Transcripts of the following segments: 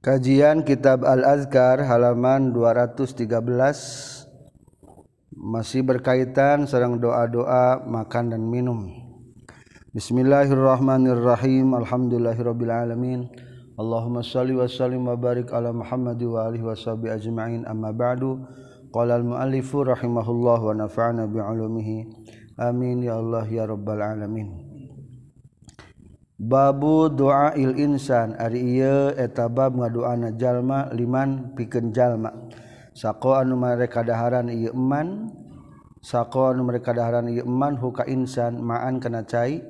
Kajian Kitab Al-Azkar halaman 213 masih berkaitan serang doa-doa makan dan minum. Bismillahirrahmanirrahim. Alhamdulillahirabbil alamin. Allahumma shalli wa sallim wa barik ala Muhammad wa alihi washabi ajma'in. Amma ba'du. Qala al-muallifu rahimahullah wa nafa'ana bi 'ulumihi. Amin ya Allah ya rabbal alamin. Babu doa il insan. Ari etabab ngadoana jalma liman piken jalma. Sako anu mereka daharan ieu eman sako anu mereka daharan ieu eman huka insan maan kana cai.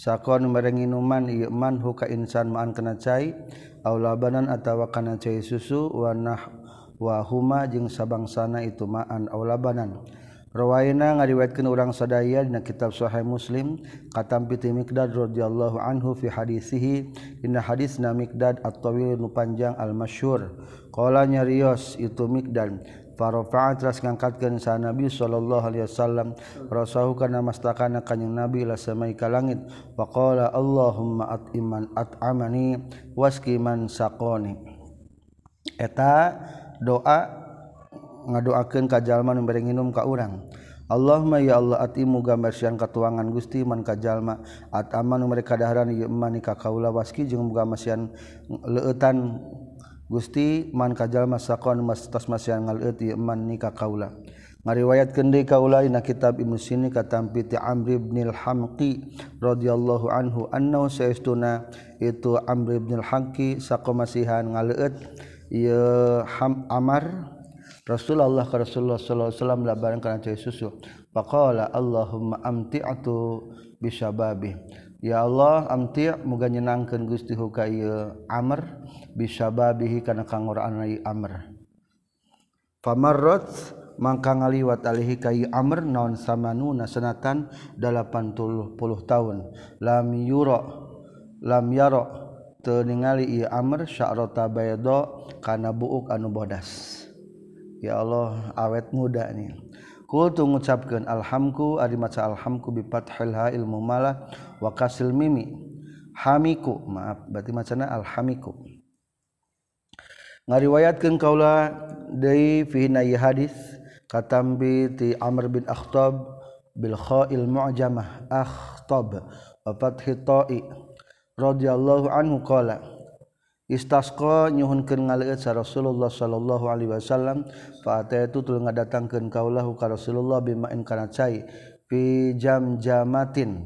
Sako anu merenginuman ieu eman huka insan maan kana cai. Aulabanan atawa kana cai susu wa nah wa huma jeung sabangsana itu maan au labanan Rawaina ngariwayatkeun urang sadaya dina kitab Sahih Muslim katampi ti Miqdad radhiyallahu anhu fi hadisihi. Dina hadisna Miqdad at-tawil nu panjang al-masyhur. Qala nyarios itu Miqdad farafa'at ras ngangkatkeun sa Nabi sallallahu alaihi wasallam rasahu kana mastakana kanjing Nabi la samai ka langit. Wa qala Allahumma at'iman at'amani waskiman saqani eta doa ngadoakeun ka jalma nu bere nginum ka urang. Allah may ya Allah atimu gambar siang katuangan Gusti man kajallma ataman mereka dahran imani ka kaula waski jeung muga masian leueutan Gusti man kajalma sakon mas tos masian ngaleut man ni ka kaula. Ngariwayatkeun deui kaula dina kitab Ibnu Sini katampi ti Amr bin Al-Hamqi radhiyallahu anhu annahu saistuna itu Amr bin Al-Hamqi sakomasihan ngaleut ieu Amar Rasulullah ke Rasulullah sallallahu alaihi wasallam labaran kana cai susu. Faqala Allahumma amti'tu bisababi Ya Allah amti' muga nyenangkeun Gusti huka ieu Amr bisababihi kana kangoraan ieu Amr. Famarrat mangka ngaliwat alihi ka ieu Amr naon samanuna sanatan 80 tahun lam yura lam yara teu ningali ieu Amr sya'rata bayda kana buuk anu bodas. Ya Allah awet muda nih kul tu ngucapkeun alhamku ari maca alhamku bi fathil ha ilmu malah wa kasil mimi. Hamiku maaf berarti macana alhamiku. Ngariwayatkeun kaula deui fi hadis katambi ti Amr bin Akhtab bil kha'il mu'jamah Akhtab wa fathi ta'i radhiyallahu anhu qala istasqa nyuhunkeun ngaleut sa Rasulullah sallallahu alaihi wasallam fa ataitu tul ngadatangkeun kaulahu ka Rasulullah bima'in kana cai fi jamjamatin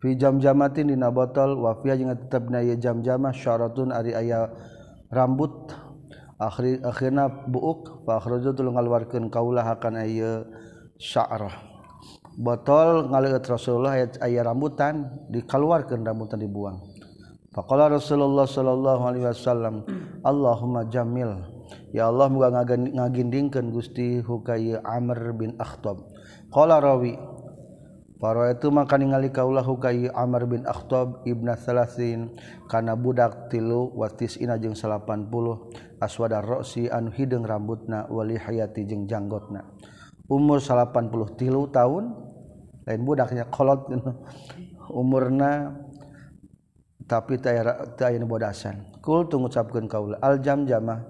fi jamjamatin dina botol wa fi jeung tetepna ye jamjamah syaratun ari aya rambut akhir akhirna buuk fa akhrajtu tul ngaluarkeun kaulah akan aya sya'rah botol ngaliut Rasulullah ayat ayat rambutan dikeluarkan rambutan dibuang. Faqala Rasulullah Shallallahu Alaihi Wasallam, Allahumma jamil, ya Allah muga ngagindingkan gusti hukai Amr bin Akhtab. Kala rawi, para itu maka ningali kaulah hukai Amr bin Akhtab ibna Salasin karena budak tilu watis ina jeng salapan puluh aswadar roksi anu hideung rambutna wali hayati jeng janggotna. Umur salapan puluh tilu tahun lain budaknya kolot. Umurna tapi tayara bodasan. Kul tunggu ucapkeun kaula al jam jamah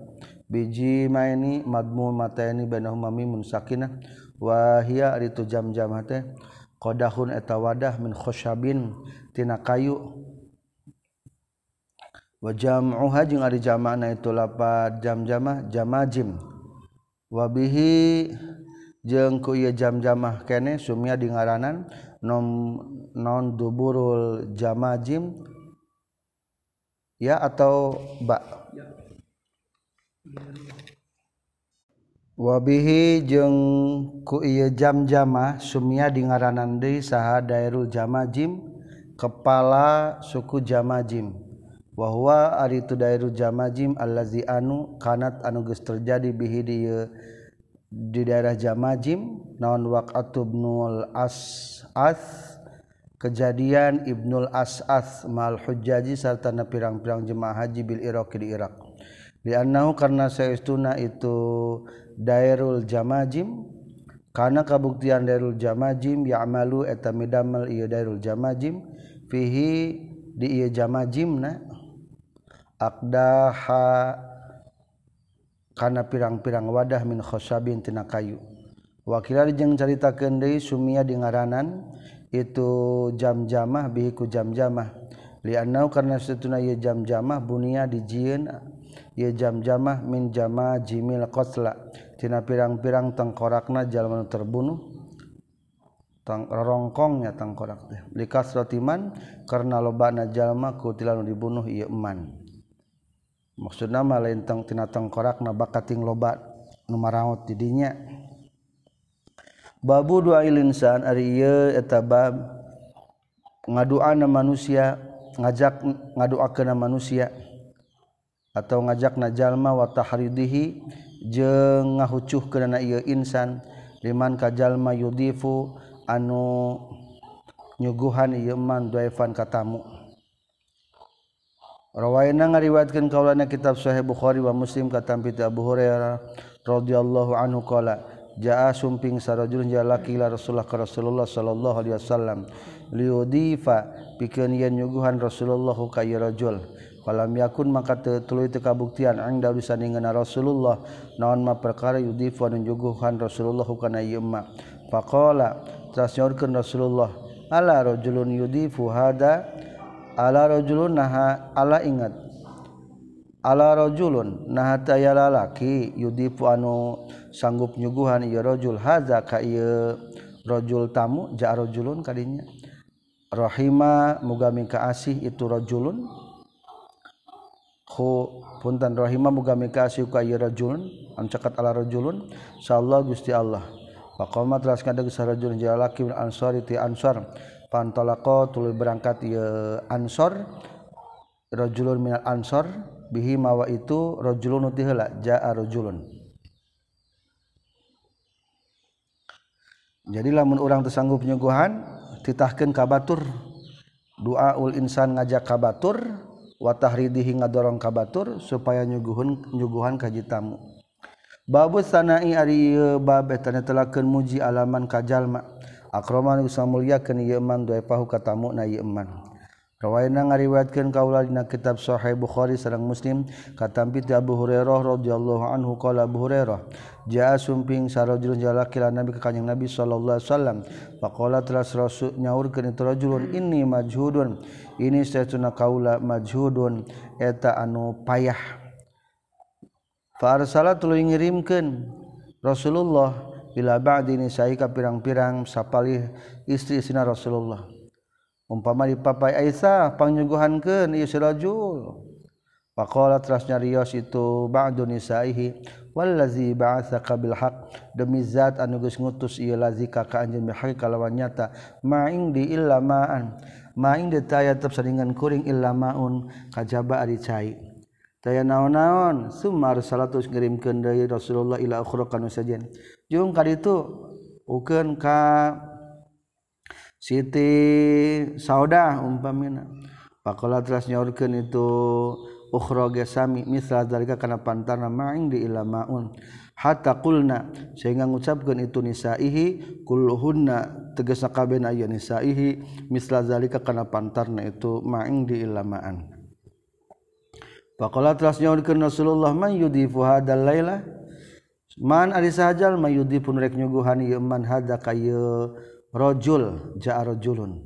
biji maini madmum mataini bainahuma mimun sakinah wa hiya aritu jam jamah teh qadahun eta wadah min khosyabin tina kayu. Wa jam'uha jeung ari jama'na itu lapad jam jamah jamajim. Wa bihi jeung ku ieu jam-jamah kene sumia di ngaranan non, non duburul jamajim ya atau bak wabihi jeung ku ieu jam-jamah sumia di ngaranan deui saha daerul jamajim kepala suku jamajim wa huwa ari tu daerul jamajim allazi anu kanat anu geus terjadi bihi di di daerah Jamajim naon waqatu Ibnul as kejadian Ibnul as'as mal Hujjaji serta na pirang-pirang jemaah haji bil Iraq di Irak. Liannahu karena saestuna itu Dairul Jamajim karena kabuktian Dairul Jamajim ya'malu eta midamel ieu Dairul Jamajim fihi di ieu Jamajimna aqdaha kana pirang-pirang wadah min khosabin tina kayu. Wakil jeung caritakeun deui sumia di ngaranan itu jam-jamah bihiku jam-jamah. Liannau karena setuna ye jam-jamah bunia dijieun ye jam-jamah min jama jimil qatla. Tina pirang-pirang tengkorakna jalma terbunuh rongkongnya tangkorak teh. Likasrotiman karena lobana jalma kutilan dibunuh ieu eman. maksud nama laintengtina tengkorak na bakating lobat numarangut didinya babu dua ilinsan ari eta bab ngaduan manusia ngajak ngaduakeun manusia atau ngajak najalma wa tahridihi jeung ngahucuh ieu insan. Liman ka jalma yudifu anu nyuguhan ieu man duaifan katamu Rawayna ngariwayatkeun kaulana kitab Sahih Bukhari wa Muslim katampi Abu Hurairah radhiyallahu anhu qala jaa sumping sarajulun jalaki la Rasulullah ka Rasulullah sallallahu alaihi wasallam liudifa pikeun yen nyuguhan Rasulullah ka rajul. Falam yakun maka teu tuluy teu kabuktian ang dalu Rasulullah naon ma perkara yudifa nu nyuguhan Rasulullah kana ieu ma faqala tasnyorkeun Rasulullah ala rajulun yudifu hada? alarajulun naha ala ingat. Alarajulun nahataya lalaki yudipu anu sanggup nyuguhan ieu rajul haza ka ieu rajul tamu ja rajulun kadinya. Rahima muga mingka asih itu rajulun. Ku punten rahima muga mingka asih ka ieu rajulun anu caket ala rajulun insyaallah Gusti Allah. Faqamat raskan deug sarajul jalaki min ansari ti ansar. pantolako tuluy berangkat ieu ansor rajulun minal ansor bihi mawa itu rajulun uti heula jaa rajulun. Jadi lamun urang teu sanggup nyuguhan titahkeun ka batur doa ul insan ngajak ka batur wa tahridihi ngadorong ka batur supaya nyuguhun nyuguhan ka tamu. Babus sanai ari bab eta telakeun muji alaman ka jalma. akroman us mulia man yeman dua pahu katamu na yeman Rawayna ngariwayatkeun kaula dina kitab Sahih Bukhari sareng Muslim katampi ti Abu Hurairah radhiyallahu anhu qala Abu Hurairah jaa sumping sarajulun jalaki lan Nabi ka kanjing Nabi sallallahu alaihi wasallam faqala teras rasul nyaurkeun itu rajulun inni majhudun. Ini saytuna kaula majhudun. Eta anu payah. Fa arsala tuluy ngirimkeun Rasulullah ila ba'dini saika pirang-pirang sapalih istri sina Rasulullah. Umpama dipapai Aisyah pangyuguhankeun ieu si rajul. Faqala teras nyarios itu ba'du nisaihi wallazi ba'atsaka bil haq demi zat anu geus ngutus ieu lazi ka ka anjeun bil haq kalawan nyata. Ma'ing di illama'an ma'ing di taya tetep saringan kuring illamaun kajaba ari cai. daya naon-naon Sumar salatus ngirim ke day Rasulullah ilahurkan saja Jung kali itu uken ka Siti saudah umpamina. Pakola teras nyorkeun itu ukhra gesami misal dalika kana pantana ma'ing di ilamaun hatta qulna sehingga ngucapkeun itu nisaihi kulluhunna tegesa kabeh aya nisaihi misal dalika kana pantarna itu ma'ing di ilamaan Pakola telah nyaurkeun Rasulullah man yudifu hadal laila. Man ari sahajal mayudi pun rek nyuguhan ieu man hada ka rajul ja'a rajulun.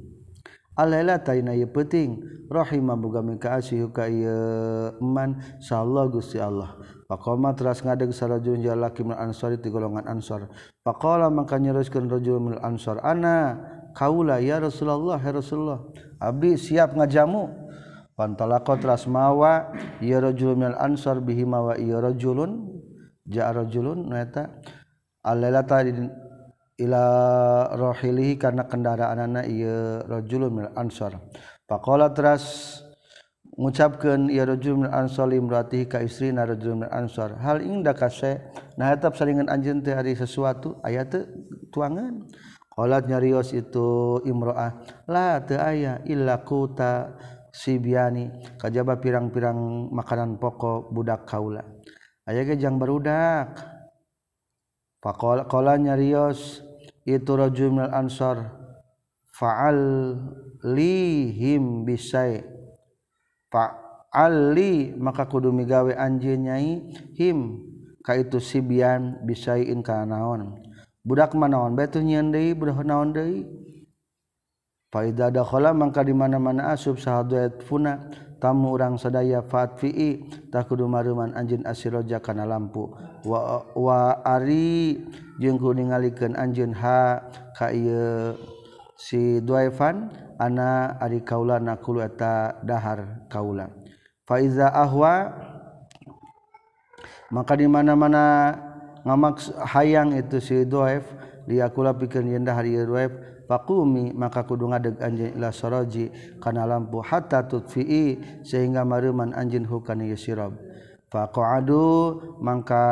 Alaila taina ieu penting rahimah boga mika asih ka man sallallahu Gusti Allah. Pakoma teras ngadeg sarajun jalaki min ansari ti golongan ansor. Pakola maka nyeruskeun rajul min ansor ana kaula ya Rasulullah ya Rasulullah. Abdi siap ngajamu Pantalaqat rasmawa ieu rajulun minal ansar bihima wa ieu rajulun ja rajulun eta alailata ila rohilihi karena kendaraanana ieu rajulun minal ansar. Faqala teras ngucapkeun ieu rajulun minal ansar imraatihi ka istri na rajulun minal ansar. Hal ingda kase nah eta salingan anjeun teh ari sesuatu aya teh tuangan. Qalat nyarios itu imroah la teu aya illa quta sibiani kajaba pirang-pirang makanan pokok budak kaula. Aya ge jang barudak. Faqala nyarios itu rajul ansar fa'al lihim bisai. Fa'al li maka kudu migawe anjeun nyai him ka itu sibian bisain ka naon? Budak manaon bae teu deui budak naon deui? Faida dakhala mangka di mana-mana asub sahadayat funa tamu urang sadaya fatfi'i tak kudu maruman anjeun asiroja kana lampu. Wa wa ari jeung ku ningalikeun anjeun ha ka ieu si Duaifan ana ari kaula nakulu eta dahar kaula faiza ahwa maka di mana-mana ngamak hayang itu si Duaif dia kula pikeun yen dahar ieu Duaif faqumi maka kudu ngadeg anjeun ila saraji kana lampu hatta tutfi'i sehingga maruman anjeun hukana ieu sirab faqadu mangka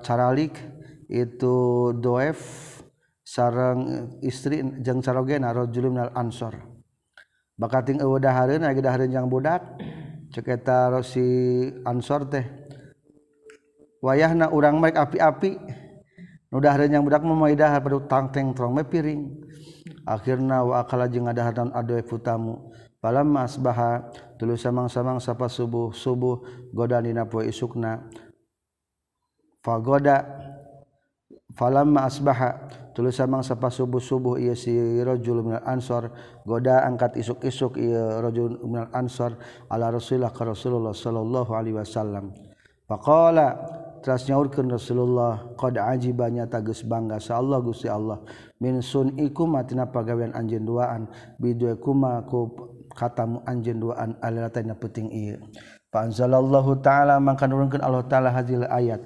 caralik itu doef sarang istri jeng sarogena rajulun minal ansor. Bakating eueuh dahareun aya dahareun jang budak cek eta si ansor teh. Wayahna urang maik api-api nu dahareun jang budak mah dahar pada tangteng trong me piring akhirna wa akala jeung ngadaharan adoe putamu. Falamma asbaha tuluy samang-samang sapa subuh subuh goda dina poe isukna. Fagoda falamma asbaha tuluy samang sapa subuh-subuh ieu si rajul minal ansor goda angkat isuk-isuk ieu rajul minal ansor ala rasulillah ka Rasulullah sallallahu alaihi wasallam. Faqala teras nyaurkeun Rasulullah qad ajibanya tageus bangga sa Allah Gusti Allah min sun iku matina pagawean anjeun duaan. Bidue kuma ku katamu anjeun duaan alilatan penting ieu. Fa anzalallahu taala maka nurunkeun Allah taala hadil ayat.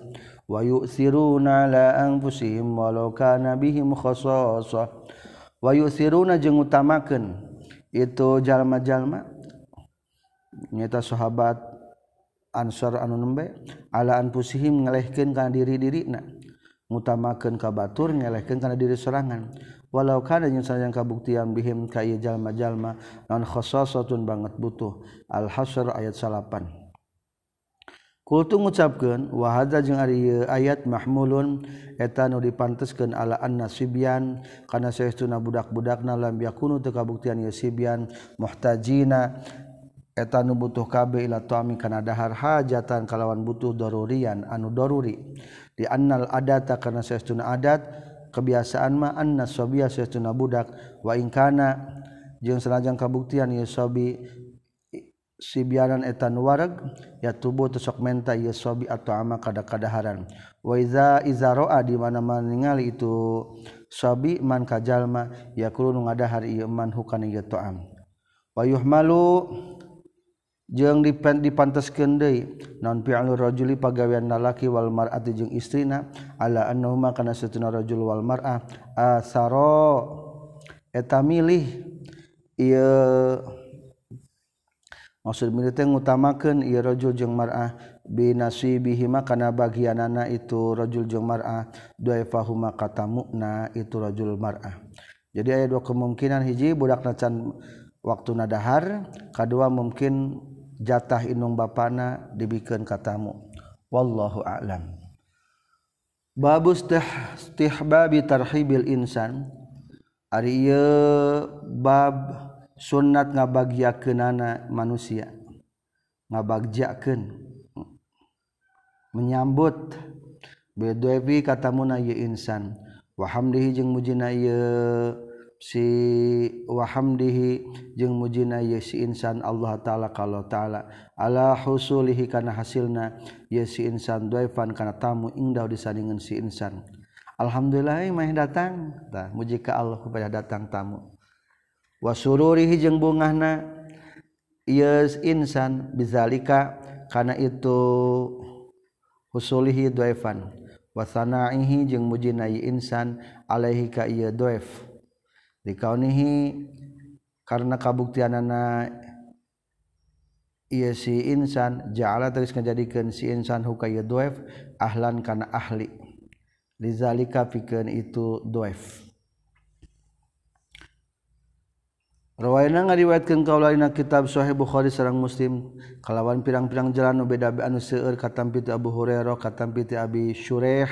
Wa yu'thiruna la anfusihim walau kana bihim khasasah wa yu'thiruna jeung utamakeun itu jalma-jalma nyata sahabat ansar anu nembe ala anfusihim ngelehkeun kana diri-dirina. mutamakan kabatur nyelehkan karena diri serangan walau kada yang sayang kabuktian bihim kaya jalma-jalma non khososotun banget butuh. Al-hasr ayat salapan. Kultu ngucapkan wahada jeung ari ayat mahmulun eta nu dipanteskeun ala anna sibyan kana saestuna budak-budakna lam yakunu teu kabuktian ye sibyan muhtajina eta nu butuh kabe ila tuami kana dahar hajatan kalawan butuh dorurian anu daruri di annal adata karena sesuatu adat kebiasaan ma anna sobia budak. Wa ingkana jeung senajang kabuktian ieu sobi sibianan etan wareg ya tubuh tusok menta ieu sobi atau ama kada-kadaharan. Wa iza iza roa di mana-mana ningali itu sobi man kajalma ya kulun ngadahar ieu man hukana ieu to'am. Wa yuhmalu jeung dipen dipanteskeun deui naon fi'lu rajuli pagawean lalaki wal mar'ati jeung istrina? Ala annahuma kana satuna rajul wal mar'ah asaro. Eta milih ieu maksud milih teh ngutamakeun ieu rajul jeung mar'ah binasibihima kana bagianana itu rajul jeung mar'ah duaifahuma katamukna itu rajul mar'ah jadi aya dua kemungkinan hiji budak nacan waktu nadahar kedua mungkin jatah inung bapana dibikin katamu wallahu a'lam. Babu istihbabi tarhibil insan. Ari bab sunat ngabagiakeunana manusia. Ngabagjakeun. Menyambut. Bedewi katamu na ye insan. Wa hamdihi jeung mujina ieu si wahamdihi jeung mujina ye si insan Allah ta'ala kalau ta'ala. Ala husulihi kana hasilna ye si insan doifan kana tamu indah disandingan si insan. Alhamdulillah mah datang. Tah muji ka Allah kepada datang tamu. Wasururihi jeung bungahna ye insan bizalika kana itu husulihi doifan wasanaihi jeung mujina ye insan alaihi ka ieu doif dikaunihi karena kabuktianana ia si insan ja'ala terus ngajadikeun si insan hukaya doef ahlan kana ahli. Lizalika pikeun itu doef. Rawaina ngariwayatkeun kaulana kitab Sahih Bukhari sareng Muslim kalawan pirang-pirang jalan nu beda anu seueur katampi Abu Hurairah katampi Abi Syurayh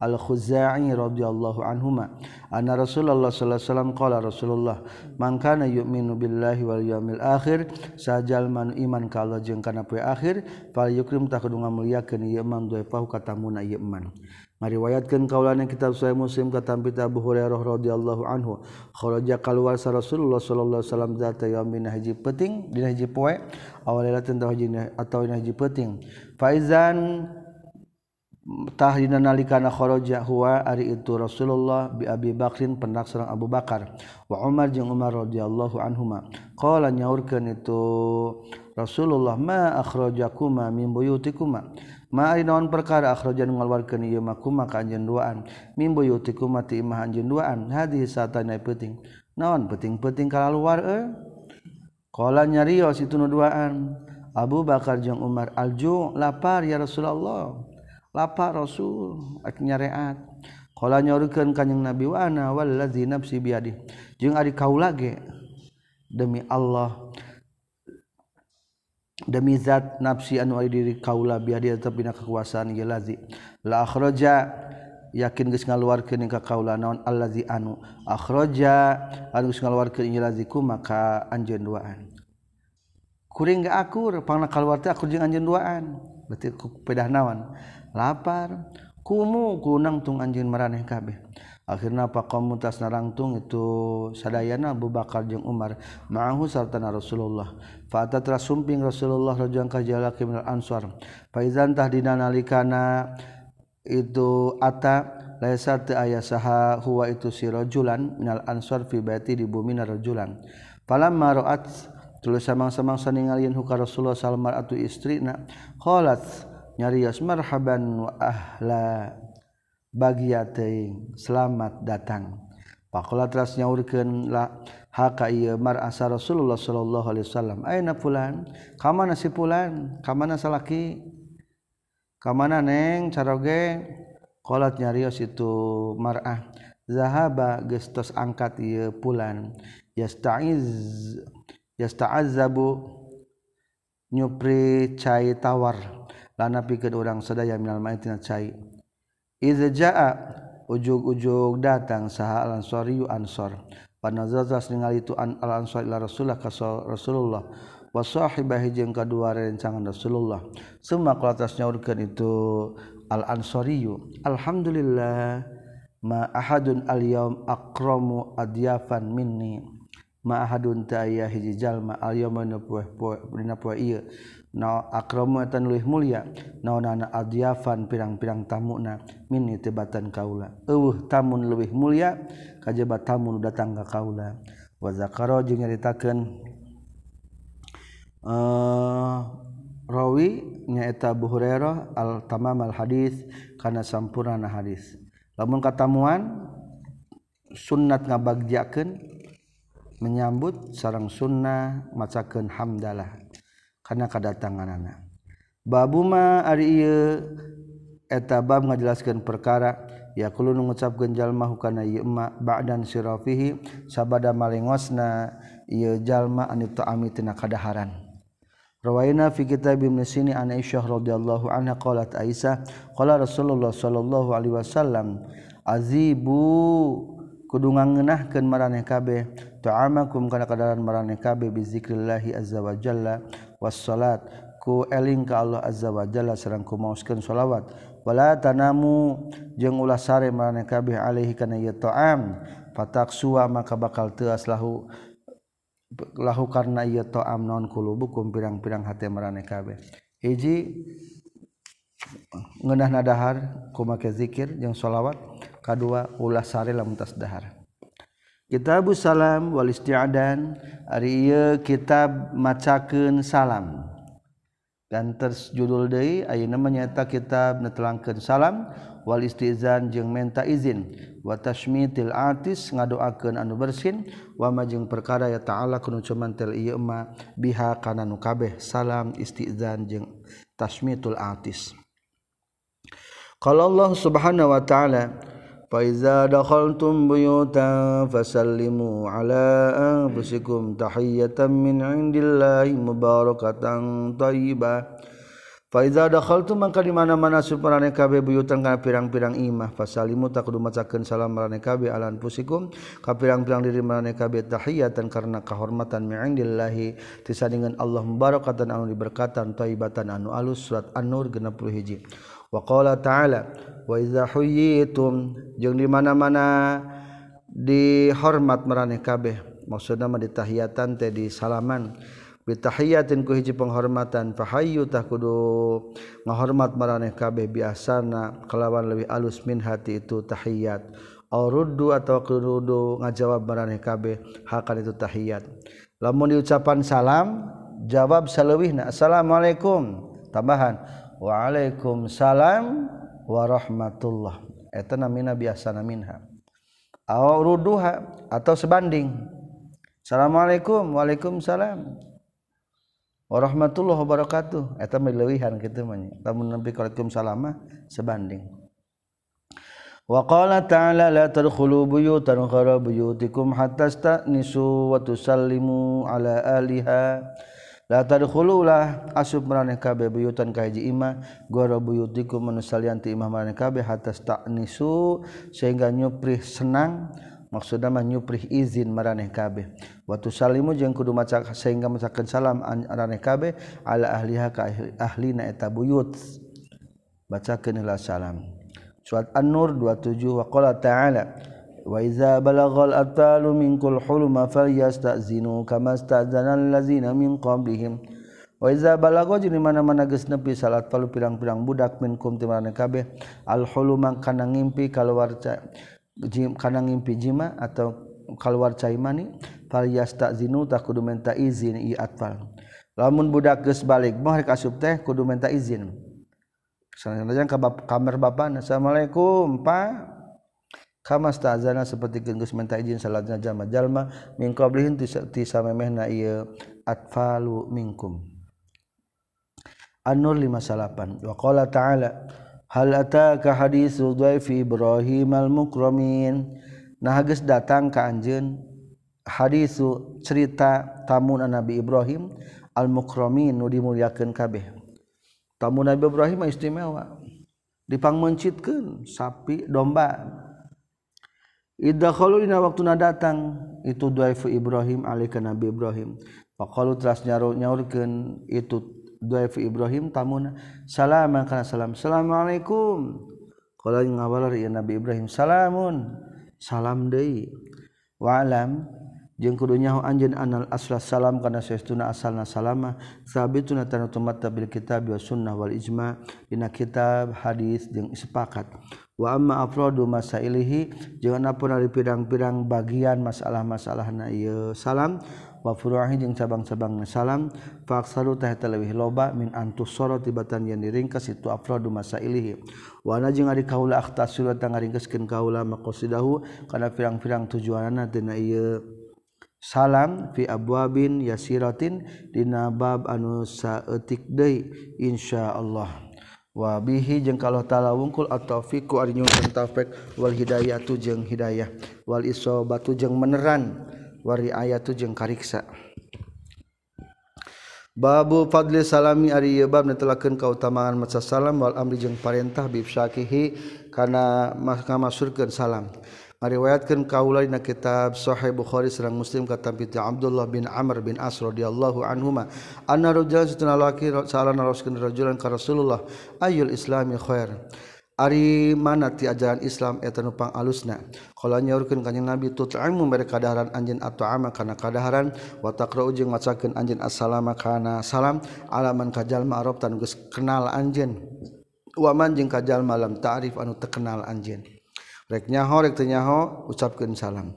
al-Khuzai radhiyallahu anhuma anna Rasulullah sallallahu alaihi wasallam qala Rasulullah man kana yu'minu billahi wal yawmil akhir sajal man iman ka Allah jeung kana poe akhir fal yukrim tah kudu ngamulyakeun ieu man doe pahu katamuna ieu man ngariwayatkeun kaulana kitab Sahih Muslim katampi Abu Hurairah radhiyallahu anhu kharaja keluar sa Rasulullah sallallahu alaihi wasallam zata yaumin haji penting dina haji poe awalnya tentang haji haji penting faizan tahdina nalikana kharaja huwa ari itu Rasulullah bi Abi Bakrin pendak Abu Bakar. Wa Umar jeung Umar radhiyallahu anhuma. Qala nyaurkeun itu Rasulullah ma akhrajakuma min buyutikuma? Ma ari perkara akhrajan ngaluarkeun ieu makuma ka anjeun duaan? Min buyutikuma ti imah anjeun duaan. Hadis satana penting naon penting-penting kalau luar eh qala nyarios itu nu duaan. Abu Bakar jeung Umar alju lapar ya Rasulullah lapa Rasul. Nyareat kalau nyorukan kanyang Nabi wana waladzi nafsi biadi jeung ari kaula ge demi Allah. Demi zat nafsi anu ari diri kaula biadi tetep dina kekuasaan ieu lazi. La akhraja. Yakin geus ngaluarkeun ka kaula naon? Allazi anu akhraja. Anu geus ngaluarkeun ieu lazi ku maka anjeun duaan. Kuring gak akur pangna kaluar teh akur jeung anjeun duaan. Berarti pedah naon? Lapar. Kumu kunang tung anjing meraneh kabeh. Akhirnya apa komunitas narangtung itu sadayana Abu Bakar jeung Umar ma'ahu sartana Rasulullah. Fa'ata telah sumping Rasulullah rajang kajalaki minal ansar. Faizan tahdina nalikana itu ata laisa teu aya saha huwa itu si rajulan minal ansar fi di bumi rajulan. Falamma ra'at tulis samang-samangsa ningalin huka Rasulullah salmar atu istrina qalat nyarios marhaban wa ahla. Bagia teuing selamat datang. Pakola teras nyaurkeun la haka ieu mar'asa Rasulullah sallallahu alaihi wasallam. Aina pulan kamana si pulan kamana salaki kamana neng? Caroge qalat nyarios itu mar'ah. Zahaba gestos angkat ieu pulan yasta'iz yasta'azzabu nyupri cai tawar pikir orang sedaya minal maitina cai. Iza jaa ujug-ujug datang saha al ansori ansor panazazas ningali itu an al ansor ila rasulullah ka rasulullah. Wa sahibahi jeung kadua rencangan rasulullah. Semua kalatas nyaurkeun itu al ansori alhamdulillah ma ahadun al yaum akramu adyafan minni mahadun taaya hiji jalma akramuatan luih mulia naonana adyafan pirang-pirang tamuna mini tibatan kaula. Eueuh tamun luwih mulia kajaba tamun datang ka kaula. Wa zakara jeung nyaritakeun eh, rawi nyaeta Abu al tamam al hadis kana sampurna hadis. Lamun katamuan sunnat ngabagjakeun menyambut sarang sunnah macaken hamdalah karena kedatangan anak babuma Ari eta bab ngajelaskeun perkara yakulu ngucap genjal mah kana ieu ba'dan sirafihi sabada malengosna ieu jalma anit ta'ami tina kadaharan. Rawaina fi kitab Ibnu Sini an Aisyah radhiyallahu anha qalat Aisyah qala Rasulullah sallallahu alaihi wasallam azibu kudu ngangenahkeun maraneh kabeh. Ta'amakum kana kadaran maraneh kabeh bizikrillah azza wa jalla was salat. Ku eling ka Allah azza wa jalla sareng ku maoskeun shalawat wala tanamu jeung ulah sare maraneh kabeh alaihi kana ieu ta'am. Fataksuwa maka bakal teas lahu lahu karena ieu ta'am non kulubukum pirang-pirang hate maraneh kabeh. Hiji ngeunah nadahar ku make zikir jeung shalawat kedua ulah sare lamun tasdahar. Kitabus salam wal isti'adan ari ieu kitab macakeun salam. Gantos judul deui ayeuna nyaeta kitab netelangkeun salam wal istizan jeung menta izin. Wa tashmitil atis ngadoakeun anu bersin wa majeng perkara ya ta'ala kunu cuman tel ieu ma biha kana nu kabeh salam istizan jeung tashmitul atis qala Allah subhanahu wa ta'ala فإذا دخلتم بيوتا فسلموا على أنفسكم تحية من عند الله مباركة طيبة Faiza dakhal tu mangka di mana-mana suparane kabe buyutan kana pirang-pirang imah fasalimu tak kudu macakeun salam marane kabe alan pusikum ka pirang-pirang diri marane kabe tahiyatan karena kehormatan mi'indillahi tisandingan Allah mubarakatan anu diberkatan thayyibatan anu alus surat An-Nur 61 waqala ta'ala wa iza huyitum jeung di mana-mana dihormat maraneh kabeh. Maksudna mah ditahiyatan teh di salaman. Bitahiyatin ku hiji penghormatan fahayyu tah kudu ngahormat maraneh kabeh. Biasana kelawan lebih alus min hati itu tahiyat ruddu atau kudu ngajawab maraneh kabeh hakan itu tahiyat lamun diucapan salam jawab salawihna assalamualaikum tambahan. Waalaikumsalam warahmatullah. Eta namina biasana minha. Aw rudduha atau sebanding. Assalamualaikum waalaikumsalam. Warahmatullah wabarakatuh. Eta lewihan kitu mah lamun nepi salama sebanding. Wa qala ta'ala la tadkhulu buyutan ghara buyutikum hatta stanisu wa tusallimu ala aliha tadilah asub meeh kabeh buyutan kaji Imah goro buyutiku menusalianti imah maneh kabeh atas tak nisu sehingga nyuprih senang maksudnya nyuprih izin meraneh kabeh. Waktu salimu jeung kudu maca sehingga macakan salam raneh kabeh ala ahliha ka ahlina eta buyut. Bacakeun salam. Surat an-nur 27 waqala ta'ala وإذا بلغ الأطفال منكم الحلم فليستأذنوا كما استأذن الذين من قبلهم Waiza balago jeung mana-mana geus nepi salat palu pirang-pirang budak minkum ti marane kabeh alhulu mang kana ngimpi kaluar jim kana ngimpi jima atau kaluar cai mani fal yastazinu tak kudu menta izin i atfal lamun budak geus balik mah rek asup teh kudu menta izin. Sanajang ka kamar bapana. Assalamualaikum pak. kama stazana seperti geus minta izin salatna jalma-jalma min qablihim ti samemehna ieu atfalu minkum. An-Nur 58 wa qala ta'ala hal ataka haditsu dhaifi Ibrahim al-mukramin? Nah geus datang ka anjeun haditsu cerita tamu Nabi Ibrahim al-mukramin nu dimuliakeun kabeh. Tamu Nabi Ibrahim istimewa. Dipangmencitkeun sapi domba. Idakhaluna waktuna datang itu duaifu Ibrahim alih ke Nabi Ibrahim. Faqalu teras nyaru nyaurkeun itu duaifu Ibrahim tamuna salaman kana salam. Assalamualaikum. Qala ngawalar ya Nabi Ibrahim salamun. Salam deui. Wa alam jeung kudu nyaho anjeun anal asla salam kana saestuna asalna salama sabituna tanatumatta bil kitab wa sunnah wal ijma dina kitab hadis jeung sepakat wa amma afrodu masailihi jangan napun dari pirang-pirang bagian masalah-masalah na iya salam. Wa furuhi jeung cabang-cabang salam. Fa teh tah loba min antusara tibatan yang diringkas itu afrodu masailihi. Wa ana jeung ari kaula akhtasul tang ngaringkeskeun kaula maqasidahu kana pirang-pirang tujuanna dina ieu salam fi abwabin yasiratin dina bab anu saeutik deui insyaallah wabihi jeung kalau ta'ala wungkul at-taufiq ku ari nyusun taufik wal hidayatu jeung hidayah wal isobatu jeung meneran wari ayatu jeung kariksa. Babu fadli salami ari ieu bab netelakeun kautamaan maca salam wal amri jeung parentah bi syakihi kana masurkeun salam. riwayatkan kaula dina kitab Sahih Bukhari sareng Muslim kata Piti Abdullah bin Amr bin As radhiyallahu anhuma anna rajulan satuna laki salan naroskeun rajulan ka Rasulullah ayul islami khair? Ari mana ti ajaran Islam eta nu pangalusna? Qala nyaurkeun kanjing Nabi tut'amu mere kadaharan anjeun atau ama kana kadaharan? Wa taqra'u jeung macakeun anjeun assalamu kana salam? Alaman kajal arab tan geus kenal anjeun? Waman jeung kajalma lam ta'rif anu terkenal anjeun? rek nyaho rek teu nyaho ucapkeun salam.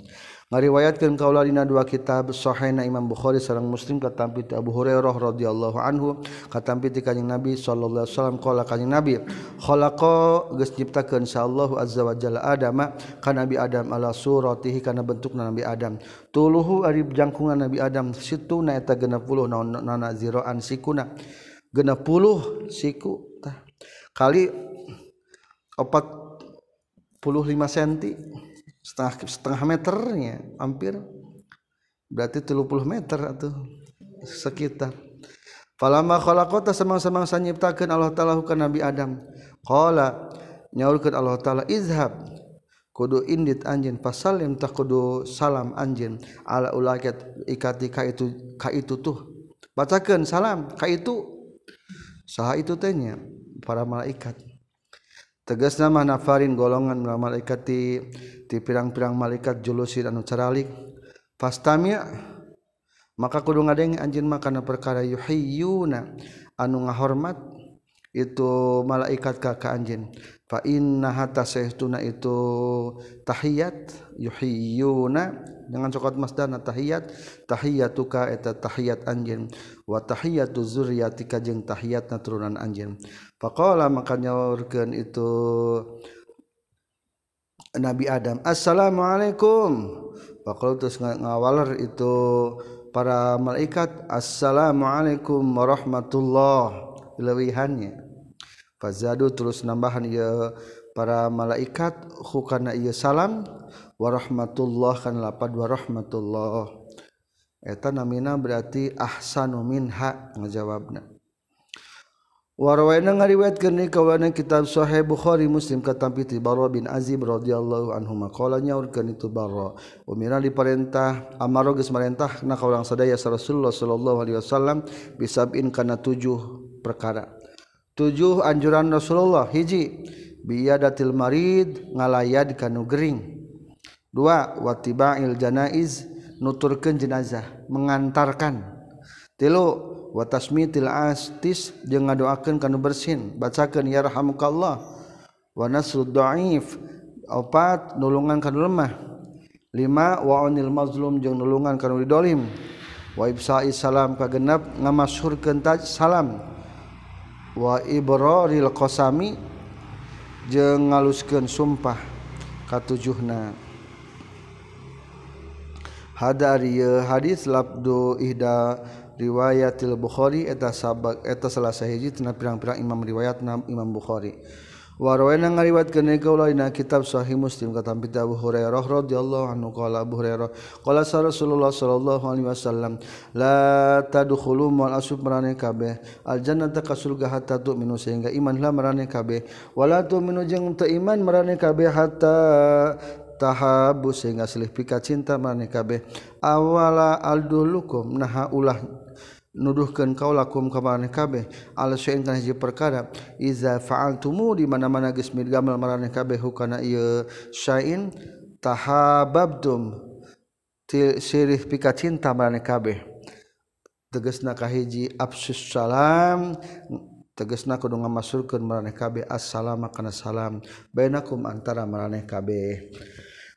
Ngariwayatkeun kaula dina dua kitab sahihna Imam Bukhari sareng Muslim katampi ti Abu Hurairah radhiyallahu anhu katampi ti kanjing Nabi sallallahu alaihi wasallam qala kanjing Nabi khalaqa geus nyiptakeun insyaallah azza wa jalla Adam ka Nabi Adam ala suratihi kana bentukna Nabi Adam. Tuluhu ari jangkungan Nabi Adam situna eta 60 naonna ziraan sikuna 60 siku tah. Kali 4 45 cm setengah setengah meternya hampir. Berarti 30 meter atau sekitar. Palama kota semang-semangsa nyiptakan Allah ta'alakan Nabi Adam. Q nyaulkan Allah ta'ala izhab kudu indit anjin pasal yang tak kudu salam anjin. Ala ulakat ikati ka itu ka itu tuh. Bacakan salam ka itu. Saha itu tanya para malaikat tegas nama nafarin golongan malaikat ti ti pirang-pirang malaikat julusin anu caralik fastamia maka kudu ngadeng anjin mah kana perkara yuhayyuna anu ngahormat. Itu malaikat ka ka anjin fa inna hatta sahtuna itu tahiyat yuhiyuna. Dengan cokot masdana tahiyat. Tahiyatuka eta tahiyat anjeun wa tahiyatu zurriyatika jeung tahiyatna turunan anjeun faqala maka nyaurkeun itu Nabi Adam Assalamualaikum. Faqala terus ngawaler itu para malaikat Assalamualaikum warahmatullah. Lewihannya fazadu terus nambahan ya para malaikat hukana iya salam warahmatullah kan lapad warahmatullah. Eta namina berarti ahsanu minha ngajawabna. Warwaina ngariwayatkeun ni kawana kitab Sahih Bukhari Muslim katampi ti Barra bin Azib radhiyallahu anhu maqala nyaurkeun itu Barra umira diperintah amaro geus marentah na ka sadaya Rasulullah sallallahu alaihi wasallam bisabin kana tujuh perkara tujuh anjuran Rasulullah hiji biyadatil marid ngalayad kanu gering. Dua watiba'il janaiz nuturkeun jenazah mengantarkan. Tilu watasmitil astis jeung ngadoakeun kanu bersin bacakeun yarhamukallah wa nasrud dhaif opat nulungan kanu lemah. Lima wa'anil mazlum jeung nulungan kanu dolim wa ibsa'i salam kagenep ngamasyhurkeun salam. wa ibraril qasami jeung ngaluskeun sumpah katujuhna. Hada ieu hadis labdu ihda riwayatil bukhari eta sabak eta salah sahiji tina pirang-pirang imam riwayat Imam Bukhari. Warwana ngariwat kenego lain kitab Sahih Muslim kata Pita Abu Hurairah radhiyallahu anhu qala Abu Hurairah qala Rasulullah sallallahu alaihi wasallam la tadkhulu mal asub marane kabeh al jannata ka surga hatta tu'minu sehingga imanlah marane kabeh. Wala tu'minu jeung teu iman marane kabeh hatta tahabu sehingga silih pika cinta marane kabeh. Awala aldulukum naha ulah nuduhkan kau lakum kamareh kabeh alsyin kana hiji perkara iza fa'altumu di mana-mana geus midgamel maraneh kabeh hukana ieu syain tahababdum sirih pika cinta maraneh kabeh tegasna kahiji absus salam. Tegasna kudu ngamasurkeun maraneh kabeh assalamu kana salam bainakum antara maraneh kabeh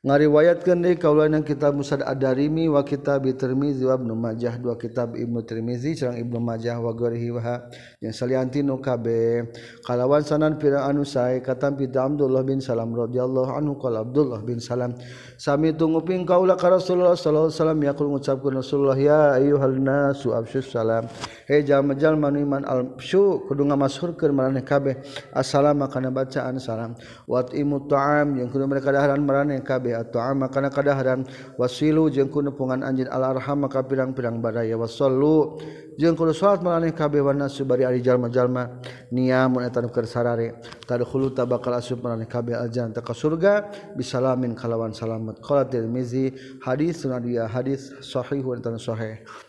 ngariwayatkan deui yang kitab Musad Ad-Darimi wa kitab Tirmizi wa Ibnu Majah dua kitab Ibnu Tirmizi sareng Ibnu Majah wa ghairihi wa yang salianti nu kabeh kalawan sanan pirang anu sae katampi Abdullah bin Salam radhiyallahu anhu qala Abdullah bin Salam sami tunguping kaula ka Rasulullah sallallahu alaihi wasallam yaqul ngucapkeun Rasulullah ya ayyuhal nasu absyus salam. He jalma-jalma nu iman al-syu kudu ngamasurkeun maraneh kabeh. Assalamu kana bacaan salam. Wa imut ta'am yang kudu mereka daharan maraneh kabeh at'ama kana kadaharan wasilu jeung ku nepungan anjeun al arham maka pirang-pirang baraya wasallu jeung kudu salat maraneh kabeh wana subari ari jalma-jalma. Niamun eta nu keur sarare. Tadkhulu tabakal asub maraneh kabeh aljan ka surga bisalamin kalawan salamet qala tirmizi hadis sunan dia hadis sahih wa sahih.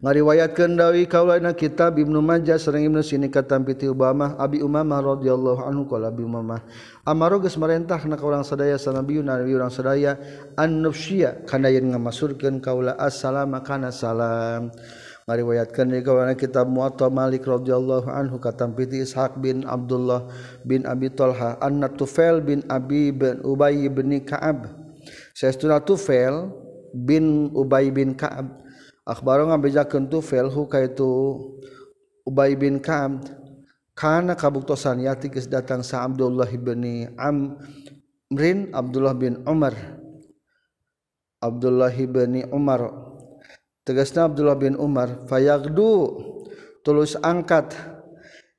ngariwayatkan dawi kaulana kitab Ibnu Majah sareng Ibnu Sini katam piti Umamah Abi Umamah radhiyallahu anhu qala Abi Umamah amaro geus marentah na ka urang sadaya sanabiun nabi urang sadaya an-nufsya kana yen ngamasurkeun kaula as-salama kana salam. Ngariwayatkan dari kawana kitab Muwatta Malik radhiyallahu anhu katam piti Ishaq bin Abdullah bin Abi Talha anna Tufail bin Abi bin Ubay bin Ka'ab. Saestuna Tufail bin Ubay bin Ka'ab. Akbar ngabejakeun tu felhu ka itu Ubay bin Ka'ab kana kabuktosan yati geus datang sa Abdullah bin Amrin Abdullah bin Umar. Abdullah bin Umar. Tegasna Abdullah bin Umar fayagdu tulus angkat.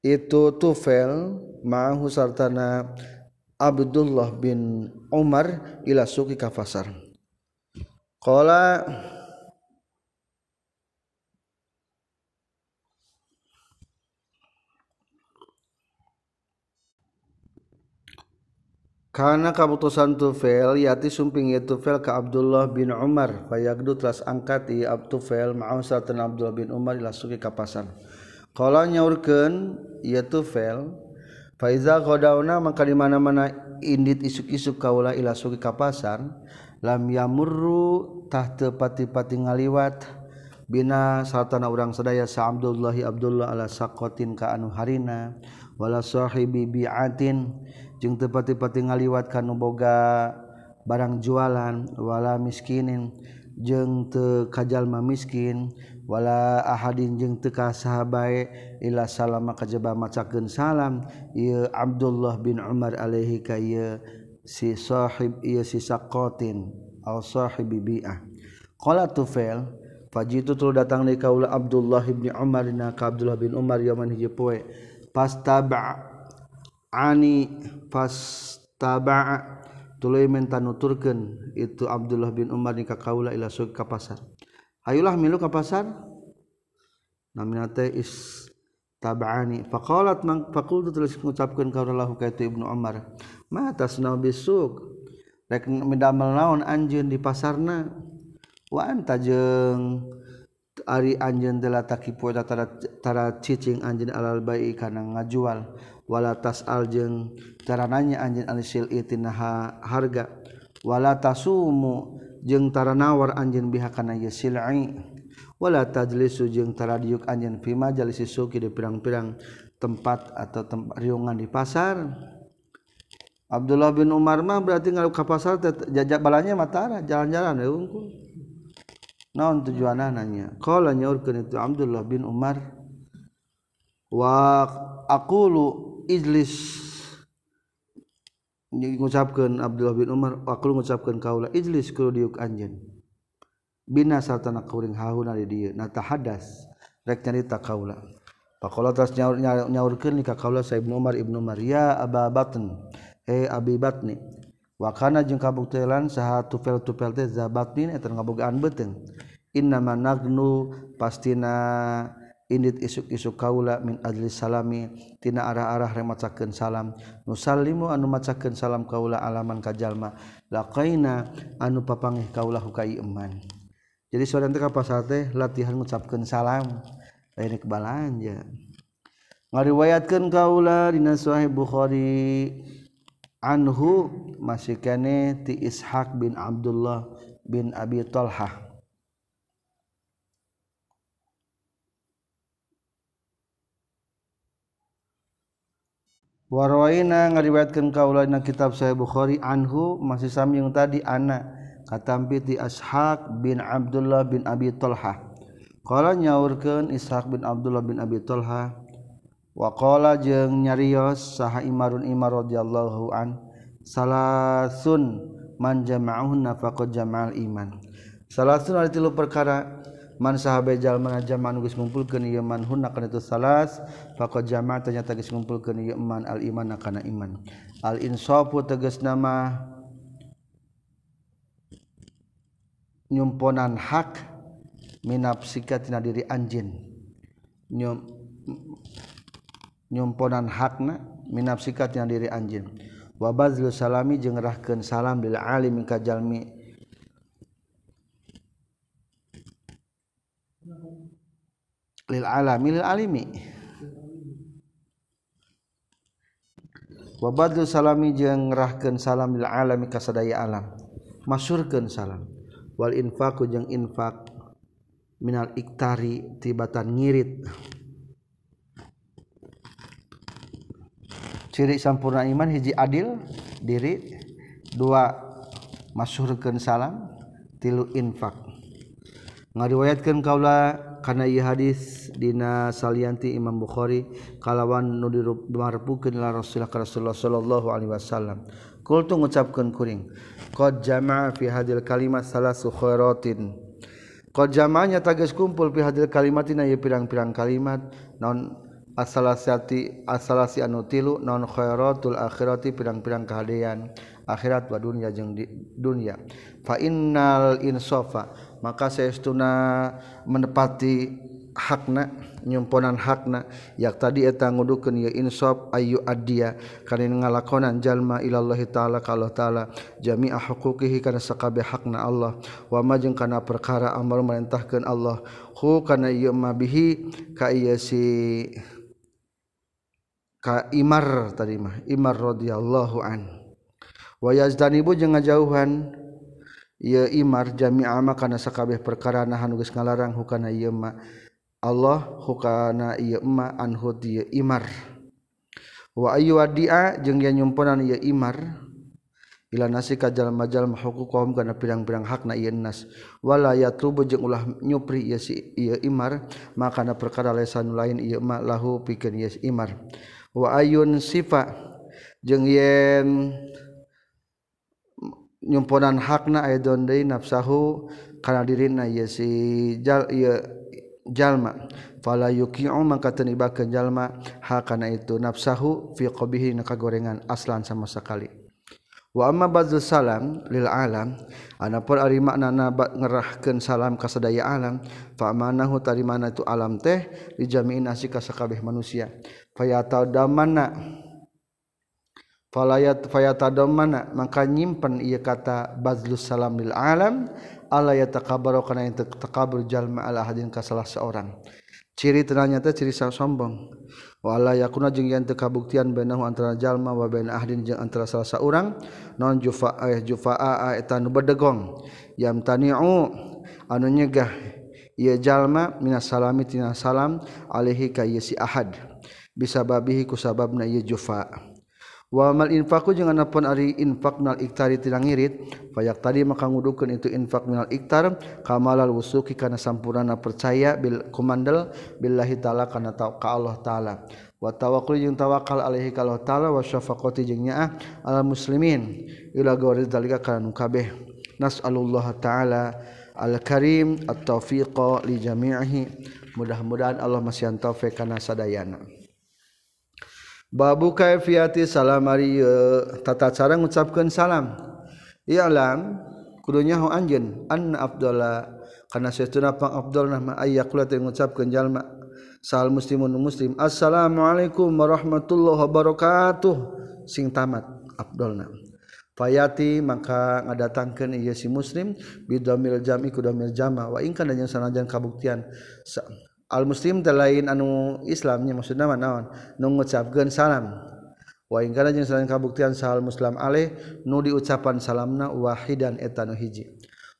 Itu tufel ma'ahu sartana Abdullah bin Umar ila suki kafasar qala Kana kabutusan Tufel yati sumping Tufel ka Abdullah bin Umar fayagdu telas angkat i Abtufel ma'am sarten Abdullah bin Umar ila suki kapasan. kalau nyaurkeun ieu Tufel fa qadauna maka di mana-mana indit isuk-isuk kaula ila suki kapasan lam yamurru tahta pati-pati ngaliwat bina sartana urang sadaya sa Abdullah Abdullah ala saqatin ka anu harina wala sahibi bi'atin jeung tepati-pati ngaliwatkan nuboga barang jualan wala miskinin. Jeung te kajalma miskin wala ahadin jeung teka sahabat ila salama kajaba macakeun salam. Ieu Abdullah bin Umar alaihi ka ieu si sahib ieu si saqatin al sahibi bi'ah. Qala tufail fajitu tul datang ni kaula Abdullah bin Umar na ka Abdullah bin Umar yaman hiji poe pastab'a ani fastaba tuluy menta nuturkeun itu Abdullah bin Umar ni ka kaula ila suq ka pasar. Hayulah milu ka pasar? Namina teh is tabani faqalat man faqultu tulis ngucapkeun kaula lahu ka itu Ibnu Umar ma tasnau bisuk? Rek medamel naon anjeun di pasarna? Wa anta jeung Ari anjeun telah takipu tara cicing anjeun alal bai kana ngajual. Wala tas aljeng tarananya anjing alisil itinaha harga. Wala tasumu jeung tara nawar anjeun bihakana ye sil'i. Wala tajlisu jeung tara diuk majalisi suki di pirang-pirang tempat atau tempat riungan di pasar. Abdullah bin Umar mah berarti ngalu ka pasar jajak balanya matara jalan-jalan ya unggul naon tujuanna nanya? Qala nyaurkeun itu Abdullah bin Umar wa aqulu ijlis. Mengucapkan Abdullah bin Umar aku mengucapkan kaula ijlis kudu diuk anjen bina sartana kuring hauna di dieu na tahadas rek nyarita kaula Pakola tas nyaur nyaurkeun ka kaula sa Ibnu Umar Ibnu Umar. Ya Aba Batn eh Abi Batni wa kana jeung kabuktelan saha tufel tufel teh zabatnin eta ngabogaan beuteung inna managnu pastina Indit isuk-isuk kaula min adli salami tina arah-arah remacakeun salam. Nusallimu anu macakeun salam kaula alaman kajalma. Laqaina anu papangih kaula hukai iman jadi sorangan teh kapasal teh latihan ngucapkeun salam. Lain kebalanja ngariwayatkeun kaula dina sahih bukhari. Anhu masih kene ti ishaq bin abdullah bin abi talhah. warwaina ngariwayatkeun kaula dina kitab Sahih Bukhari anhu masih sami yang tadi ana katampi ti Ishaq bin Abdullah bin Abi Talha. Qala nyaurkeun Ishaq bin Abdullah bin Abi Talha wa qala jeung nyarios saha Imarun Imar radhiyallahu an salasun man jama'ahu faqad jama'al iman salasun ada tilu perkara man sahabjal manajaman guys ngumpulkan iman hunna kana itu salas faqad jama'a ternyata geus ngumpulkeun ieu man al iman kana iman. Al insofu tegas nama nyumponan hak minapsika tina diri anjin Nyum, nyumponan hakna minapsika tina diri anjin wabazlu salami jeung salam bila alim ka jalmi lil alami lil alimi. Wa badlu salami jeung ngerahkeun salam lil alami ka sadaya alam. Masyurkeun salam. Wal infaqu jeung infak minal iktari tibatan ngirit. Ciri sampurna iman hiji adil diri. Dua masyurkeun salam tilu infak. Ngariwayatkeun kaula kana ieu hadis dina salianti Imam Bukhari kalawan nu dimarpukeun la Rasulullah Rasulullah sallallahu alaihi wasallam. Qultu ngucapkeun kuring qad jamaa fi hadil kalimat salasu khairatin qad jamaanya tagas kumpul fi hadil kalimat dina ieu pirang-pirang kalimat naon asalasati asalasi anu tilu non khairatul akhirati pirang-pirang kahadean. Akhirat wa dunya jeung dunya. Fa innal insafa maka seestuna menepati hakna nyimponan hakna. Yak tadi eta ngudukeun ieu insaf ayu adia kana ngalakonan jalma ilallahi taala ka Allah taala. Jami'a huquqihi kana sakabeh hakna Allah. Wa ma jeung kana perkara amar merintahkeun Allah. Hu kana ieu ma bihi ka ieu si ka Imar tadi mah Imar radhiyallahu an. Wa yazdanibu jeung ngajauhan ieu imar jami'a ma kana sakabeh perkara nahan geus ngalarang hukana ieu ma. Allah hukana ieu ma anhu ieu imar. Wa ayu wadia jeung yen nyumponan ieu imar ila nasi ka jalma-jalma hukukum kana pirang-pirang hakna ieu nas. Wala yatubu jeung ulah nyupri ieu si ieu imar maka na perkara lesan lain ieu ma lahu pikeun ieu imar. Wa ayun sifa jeung yen nyumponan hakna aya dondei nafsahu kana dirina ieu si jal ieu jalma. Fala yuqi'u maka teu nibakeun jalma hakana itu nafsahu fi qabihi na kagorengan aslan sama sekali. Wa amma badzu salam lil alam anapun ari maknana ngerahkeun salam ka sadaya alam fa manahu tari mana itu alam teh dijamiin asi ka sakabeh manusia. Fayatadamanna falayat fayatadamana maka nyimpen ieu kata badzul salam lil alam Allah ya takabaro kana yang takabur jalma ala hadin ka salah seorang. Ciri ternyata ciri sang sombong. Wala yakuna jeung yang teu kabuktian antara jalma wa bain ahdin jeung antara salah seorang non jufa eh jufaa eta nu bedegong. Yam tani'u anu nyegah ieu jalma minas salami tina salam alaihi ka si ahad. Bisa babihi ku sababna ieu jufa wamal infaku jangan napon ari infak minal iktari tina ngirit fayak tadi maka ngudukeun itu infak minal iktar kamalal wusuki kana sampurna percaya bil kumandel billahi taala kana ta ka Allah taala. Wa tawakkul jeung tawakal alaihi ka Allah taala wa syafaqati jeung nyaah al muslimin. Ila gori dalika kana nu kabeh. Nasallallahu taala al karim at taufiqa li jami'ihi. Mudah-mudahan Allah masih taufik kana sadayana. babu kaifiati salam ari eh, tata cara ngucapkeun salam. I'lam kudunya ho anjeun an afdala kana saestuna pang afdal mah aya kula teh ngucapkeun jalma. Sal muslimun muslim. Assalamualaikum warahmatullahi wabarakatuh. Sing tamat afdalna fayati maka ngadatangkeun ieu si muslim bidomil jami kudamil jama. Wa in kana jeung sanajan kabuktian. al muslim lain anu Islamnya maksudnya naon? Nu ngucapkeun salam. Wa in kana jeung kabuktian sahal muslim aleh nu diucapan salamna wahidan eta nu hiji.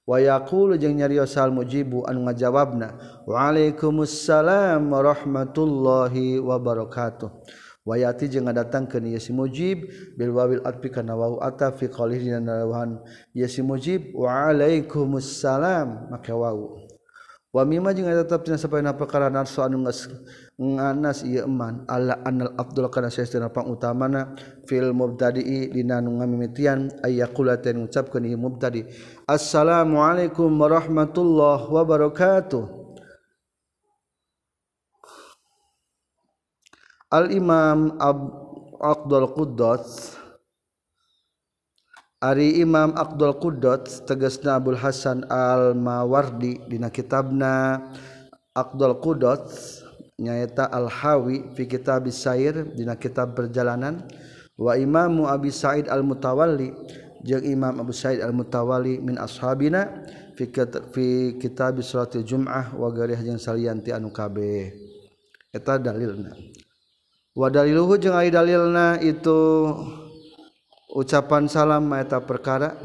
Wa yaqulu jeung nyarios sal mujibu anu ngajawabna waalaikumsalam warahmatullahi wabarakatuh. Wayati jeung ngadatangkeun ieu si mujib bil wawil atfi kana wawu ataf fi qalih dina ieu si mujib waalaikumsalam make wawu wamima jeung tetap tina sabana perkara narso anu nganas ieu iman ala annal afdal kana saestuna pangutamana fil mubtadi dina nu ngamimitian ayaqula ten ngucapkeun ieu mubtadi. Assalamualaikum warahmatullahi wabarakatuh. Al Imam Ab Abdul Quddas Ari Imam Abdul Qudot tegesna Abdul Hasan Al-Mawardi dina kitabna Abdul Qudot nyaeta Al-Hawi fi kitab Sair dina kitab perjalanan. Wa Imamu Abi Said Al-Mutawalli jeung Imam Abu Said Al-Mutawalli min ashabina fi fi kitab Salatul Jum'ah wa garih jeung salian ti anu kabeh. Eta dalilna. Wa daliluhu jeung ari dalilna itu ucapan salam maeta perkara.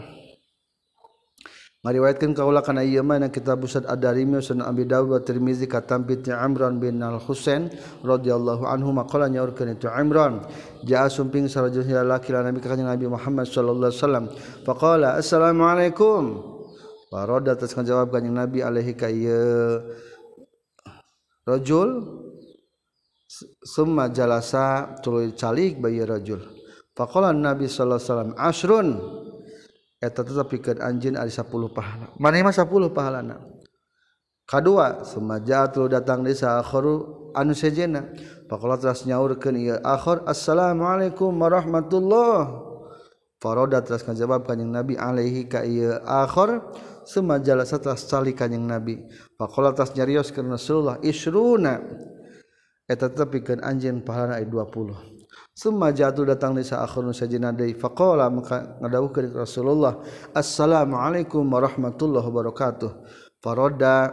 Ngariwayatkeun kaula kana ieu mah na kitab Usad Ad-Darimi sunan Abi Dawud wa Tirmizi katam bi bin Al-Husain radhiyallahu anhu maqala nyaurkeun itu Imran jaa sumping sarajul laki la Nabi ka Nabi Muhammad sallallahu alaihi wasallam. Faqala assalamu alaikum Paroda atas jawab kanjeng Nabi alaihi ka ieu rajul summa jalasa tuluy calik bayi rajul Faqala Nabi sallallahu alaihi wasallam asrun eta tetep pikeun anjeun ari 10 pahala. Maneh mah 10 pahalana. Kadua semajatul datang desa akhiru anu sejena. Faqala teras nyaurkeun ieu akhir assalamualaikum warahmatullah. Faroda teras ngajawab kanjing Nabi alaihi ka ieu akhir semajala teras sali kanjing Nabi. Faqala teras nyarios kana Rasulullah isruna. Eta tetep pikeun anjeun pahalana ari 20. Summa jatuh datang di saakhirun sajinadai faqala maka ngadawuhkeun Rasulullah Assalamualaikum warahmatullahi wabarakatuh. Faroda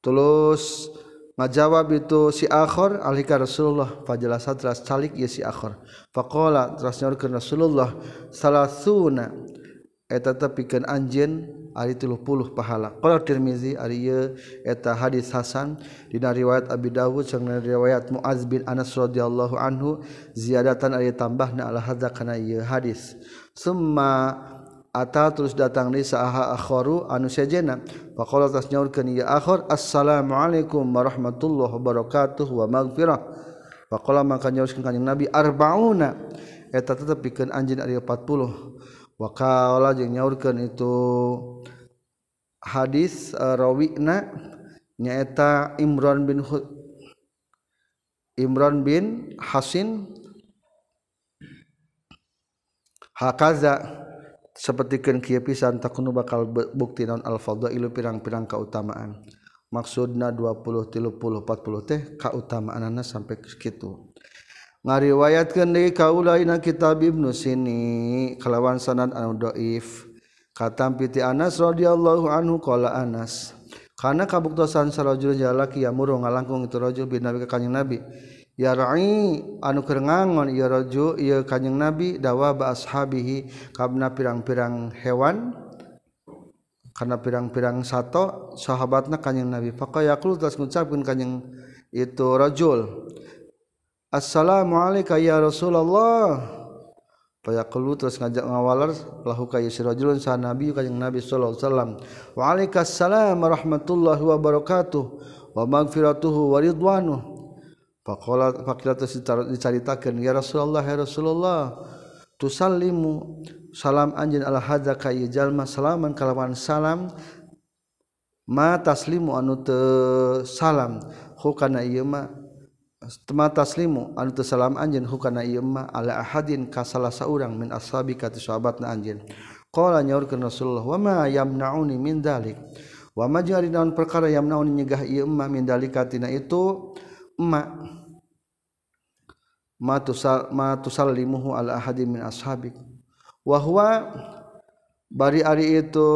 tulus ngajawab itu si akhir alika Rasulullah Fajalasa teras calik ya si akhir faqala teras nyorkeun Rasulullah salasuna eta tepikan anjen ari puluh pahala. Kalau Tirmizi ari eta hadis Hasan dina riwayat Abi Dawud jeung riwayat Muaz bin Anas radhiyallahu anhu ziyadatan ari tambahna al hadza kana ieu hadis. Summa ata terus datang ni saha akharu anu sajena. Faqala tas nyaurkeun ieu akhar assalamualaikum warahmatullahi wabarakatuh wa magfirah faqala maka nyaurkeun kanjing Nabi arbauna. Eta tetep pikeun anjeun ari 40 wakaola jeung nyaurkeun itu hadis uh, rawina nyaeta Imran bin Hud Imran bin Hasin hakaza sapertikeun kieu pisan takunu bakal bukti naon al fadailu pirang-pirang kautamaan. Maksudna 20 30 40 teh kautamaanana sampai kitu ngariwayatkan di kaulaina kitab Ibnu Sini kelawan sanad anu dhaif. Katam piti Anas radhiyallahu anhu qala Anas kana kabuktosan sarajul jalaki yamuru ngalangkung itu rajul bin nabi ka kanjing nabi. Ya ra'i anu keur ngangon ieu rajul ieu kanjing nabi dawa ba ashabihi kabna pirang-pirang hewan karena pirang-pirang sato sahabatna kanjing nabi. Faqayaqul tas ngucapkeun kanjing itu rajul. Assalamualaikum ya Rasulullah. Payakulu terus ngajak ngawalar lahu kayu sirajulun sa nabi kanjeng nabi sallallahu alaihi wasallam. Wa alaikassalam warahmatullahi wabarakatuh wa magfiratuhu wa ridwanuh faqala faqila dicaritakeun ya Rasulullah ya Rasulullah tusallimu salam anjeun ala hadza kayu jalma salaman kalawan salam ma taslimu anu teu salam. Hukana ieu mah tema taslimu anu teu salam anjeun hukana ieu mah ala ahadin ka salah saurang min ashabi ka sahabatna anjeun. Qala nyaurkeun Rasulullah wa ma yamnauni min dalik wa ma jari naon perkara yamnauni nyegah ieu mah min dalika tina itu? Ma. Ma tusal ma tusallimuhu ala ahadin min ashabik. Wa huwa? Bari ari itu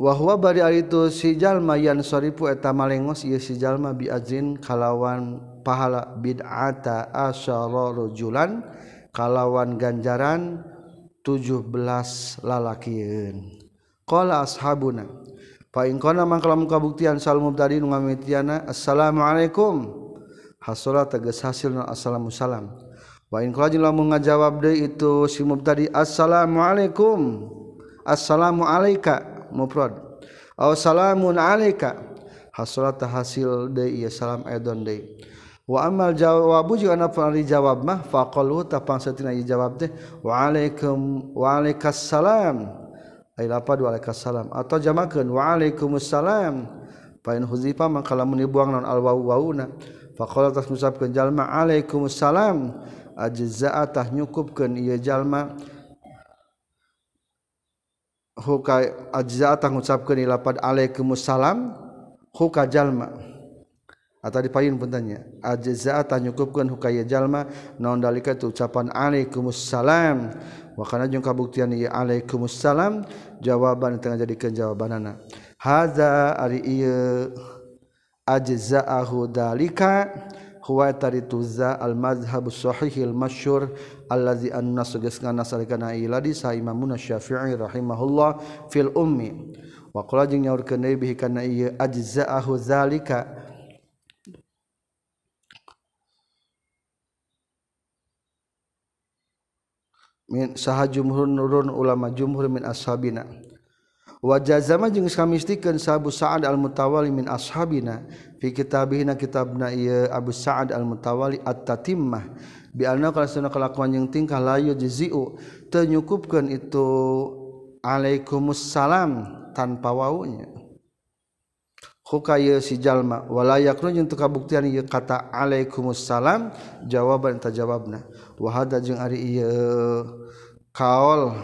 wahwa bari itu sijallma yan soripu eta malengos ieu sijallma ajrin kalawan pahala bid'ata asyara rajulan kalawan ganjaran 17 lalakieun qala ashabuna fa in kana mangkala kabuktian sal mubtadi nu ngamitiana assalamualaikum. Hasala tegas hasil assalamu salam. Wa in lamun ngajawab deui itu si mubtadi assalamualaikum. Assalamu alayka mufrad aw salamun alaika. Hasulat hasil deui ieu salam aidon deui. Wa amal jawabu jeung ana ari jawab mah faqalu tapangsatina ieu jawab teh wa alaikum wa alaikassalam. Ai lapad wa alaikassalam. Atau jamakeun wa alaikumussalam. Pain huzifa maka lamun dibuang naon alwau wauna faqala tas musabkeun jalma alaikumussalam. Ajza'a tah nyukupkeun ieu jalma. huka ajza tang ucapkeun lapad alaikumussalam huka jalma. Atau dipayun puntanya. Ajza tanyukupkeun huka ye jalma. Naon dalika tu ucapan alaikumussalam wa kana jeung kabuktian ieu alaikumussalam jawaban tengah jadikeun jawabanana hadza ari ieu ajzaahu dalika. huwa tari tuza al mazhab sahihil masyhur allazi anna sugesna salikana iladi sa imamuna syafi'i rahimahullah fil ummi. Wa qala jeung nyaurkeun deui bihi kana ieu ajza'ahu zalika. Min saha jumhur nurun ulama jumhur min ashabina. wajazama jeung samisikeun Abu Sa'ad Al-Mutawali min ashabina fi kitabihna kitabna ieu Abu Sa'ad Al-Mutawali At-Tatimmah. Bi anna kana kelakuan jeung tingkah layu jiziu teu nyukupkeun itu alaikumussalam tanpa waunya. Huka ieu si jalma wala yakun jeung teu kabuktian ieu kata alaikumussalam jawaban eta jawabna. Wa hada jeung ari ieu kaol.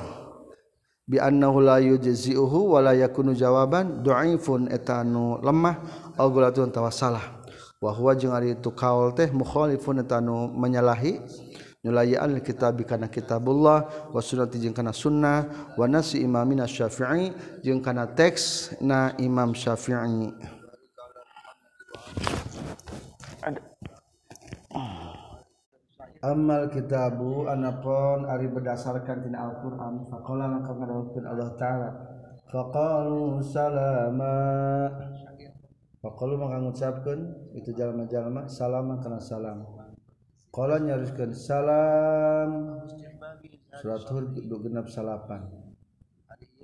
biannahu la yujzi'uhu wa la yakunu jawaban dhaifun eta anu lemah aw gulatun tawasalah wa huwa jeung ari itu kaul teh mukhalifun eta anu menyalahi. Nyulayaan kitab kana kitabullah wa sunnati jeung kana sunnah wa nasi imamina syafi'i jeung kana teks na imam syafi'i. Amal kitabu anapun ari berdasarkan tina Al-Qur'an faqala maka ngadawukeun Allah taala faqalu salama. Faqalu maka ngucapkeun itu jalma-jalma salama kana salam. Qala nyariskeun salam. Surat hud genep salapan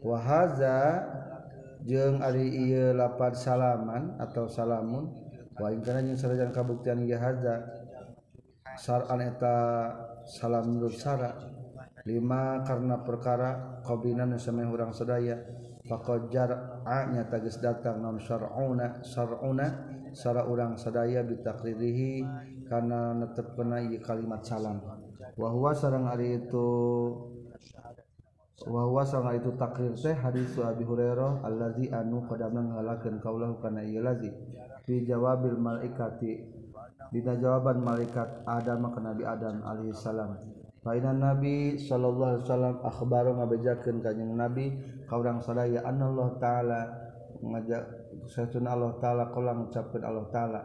wa haza jeung ari ieu lapan salaman atau salamun wa in kana jeung kabuktian ieu haza aneta salam Nusara 5 karena perkara kobinan sampai hurang sedaya fakojar nya tagis datang non syar'una syar'una sara urang sadaya bitakririhi karena netep kena kalimat salam. Wahwa sarang hari itu wahwa sarang hari itu takrir teh hadis Abi Hurairah allazi anu qadamna ngalakeun kaulahu kana ieu lazi? Fi jawabil malaikati. Dina jawaban malaikat Adam ke Nabi Adam alaihissalam. Fainan Nabi sallallahu alaihi wasallam akhbaru ngabejakeun ka Nabi ka urang sadaya Allah taala ngajak satuna Allah taala kala ngucapkeun Allah taala.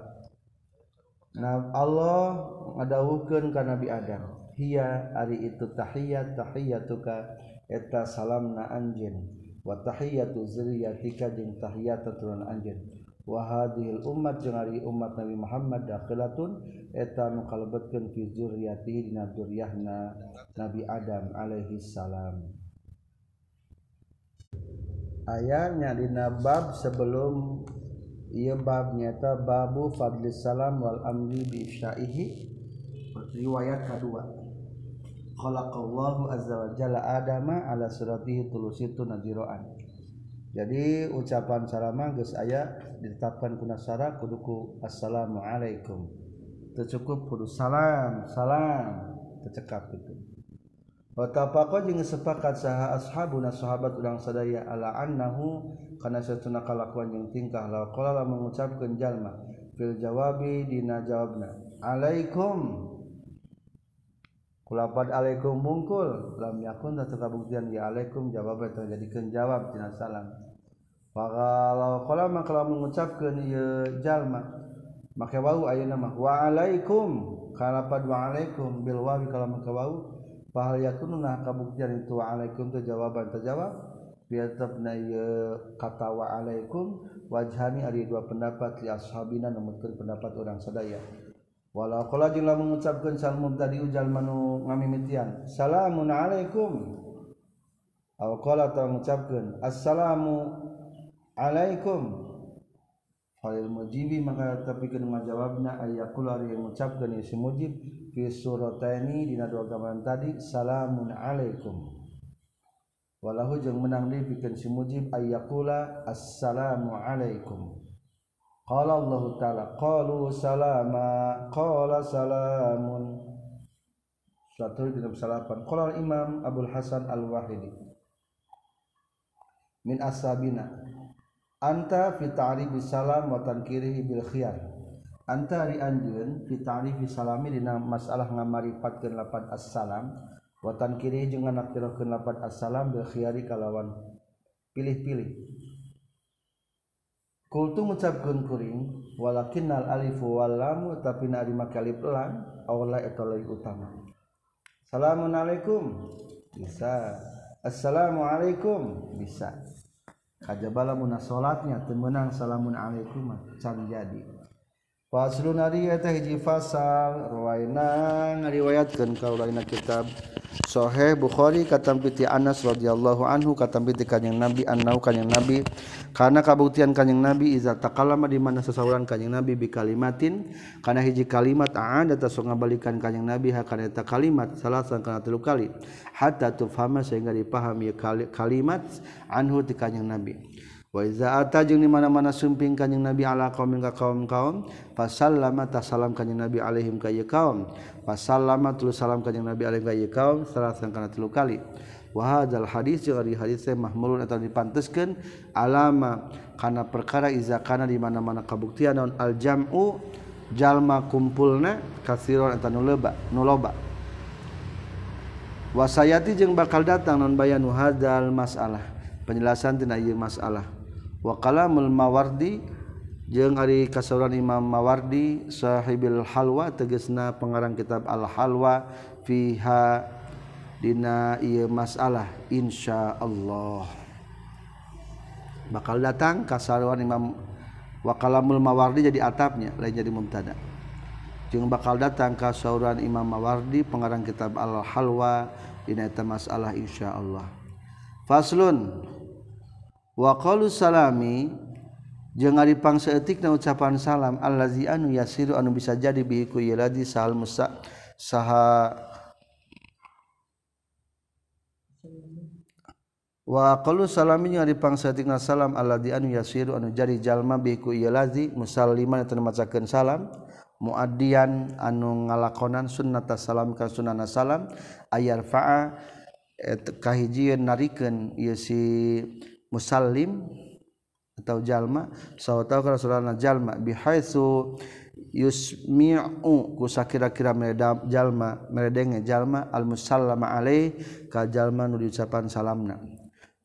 Nah Allah ngadawukeun ka Nabi Adam, hiya ari itu tahiyat tahiyatuka eta salamna anjeun wa tahiyatu zuriyatika jeung tahiyat turunan anjeun. wahadil umat jengari umat Nabi Muhammad dakhilatun eta nu kalebetkeun fi zurriyatihi dina zuriyahna Nabi Adam alaihi salam. Ayatnya dina bab sebelum ieu bab nyata babu fadli salam wal amri bi syaihi. Riwayat kedua. Khalaqallahu azza wa jalla adama ala suratihi tulusitu nadiraan jadi ucapan salam geus aya ditetapkan kuna kunasara kuduku assalamualaikum. Tercukup kudu salam salam tercekap itu Watapako jeung sepakat saha ashabuna sahabat urang sadaya ala annahu kana satuna kalakuan jeung tingkah la qala mengucapkeun jalma fil jawabi dina jawabna alaikum. Kulapad alaikum mungkul. Lam yakun tatu kabuktian ya alaikum jawab terjadikeun jawab tina salam. Kalau kalau mah kalau mengucapkan ieu jalma. Maka wau ayeuna mah wa alaikum kalapad wa alaikum bil wawi kalau maka wau. Pahal yakununa kabuktian itu wa alaikum teu jawaban terjawab. Biatabna ieu kata wa alaikum wajhani ada dua pendapat li ashabina numutkeun pendapat orang sadaya. Walau qala jeung mengucapkan salam tadi ujal manu ngamimitian. Salamun alaikum. Aw qala ta mengucapkan assalamu Alaikum. Khalil mujibi maka tapi kena jawabna ayakul hari yang mengucapkan ya si mujib fi surataini dina dua tadi salamun alaikum. Walahu jeung menang di pikeun si mujib ayakula assalamu alaikum Qala Allah Ta'ala Qalu salama Qala salamun Surat Tuhan 38 Qala Imam Abdul Hasan Al-Wahidi Min ashabina Anta fi ta'rifi salam wa tankirihi bil khiyar. Anta ri anjeun fi ta'rifi salami dina masalah ngamaripatkeun lapan assalam wa tankirihi jeung nganaktirkeun lapan assalam bil khiyari kalawan pilih-pilih. Kultu mengucapkan kuring walakin alif wal lam tapi nari makali pelan awla eta utama. Assalamualaikum bisa. Assalamualaikum bisa. Kajabala muna salatnya temenang salamun alaikum can jadi. Faslunari eta hiji fasal ruwaina ngariwayatkeun ka ulaina kitab Sahih Bukhari katam piti Anas radhiyallahu anhu katam piti kanjing Nabi annau kanjing Nabi. Kana kabuktian kanjing Nabi iza takalama di mana sasauran kanjing Nabi bi kalimatin kana hiji kalimat aada ta so ngabalikan kanjing Nabi ha kana eta kalimat salasan kana tilu kali. Hatta tufhama sehingga dipahami kalimat anhu ti kanjing Nabi. Wazaata jeung di mana-mana sumping kanjing nabi ala kaum ka kaum kaum pasallama ta salam kanjing nabi alaihim ka kaum. Pasallama tulu salam kanjing nabi alaihim ka kaum salasan kana tilu kali. Wa hadzal hadis jeung ari hadis teh mahmulun atau dipanteskeun alama kana perkara iza kana di mana-mana kabuktian naon? Al jam'u jalma kumpulna kasiron eta nu loba nu loba. Wasayati jeung bakal datang non bayanu hadzal masalah. Penjelasan tina ieu masalah wakalamul mawardi jeung ari kasauran Imam Mawardi sahibil halwa tegesna pengarang kitab al halwa fiha dina ieu masalah insyaallah. Bakal datang kasauran Imam wakalamul mawardi jadi atapnya lain jadi mubtada jeung bakal datang kasauran Imam Mawardi pengarang kitab al halwa dina eta masalah insyaallah. Faslun waqalu salami jeung ari pangsaeutikna ucapan salam allazi anu yasiru anu bisa jadi bihi ku yeladi sahal musa saha wa qalu salami jeung ari pangsaeutikna salam allazi anu yasiru anu jadi jalma bihi ku yeladi musalliman eta macakeun salam muadian anu ngalakonan sunnata salam ka sunana salam ayar fa'a kahijieun narikeun ieu si musallim atau jalma. Sawatau ka rasulana jalma. Bihaitsu yusmi'u. Ku sakira-kira meredam jalma meredenge jalma. Al musallama alaih. Ka jalma nu diucapan salamna.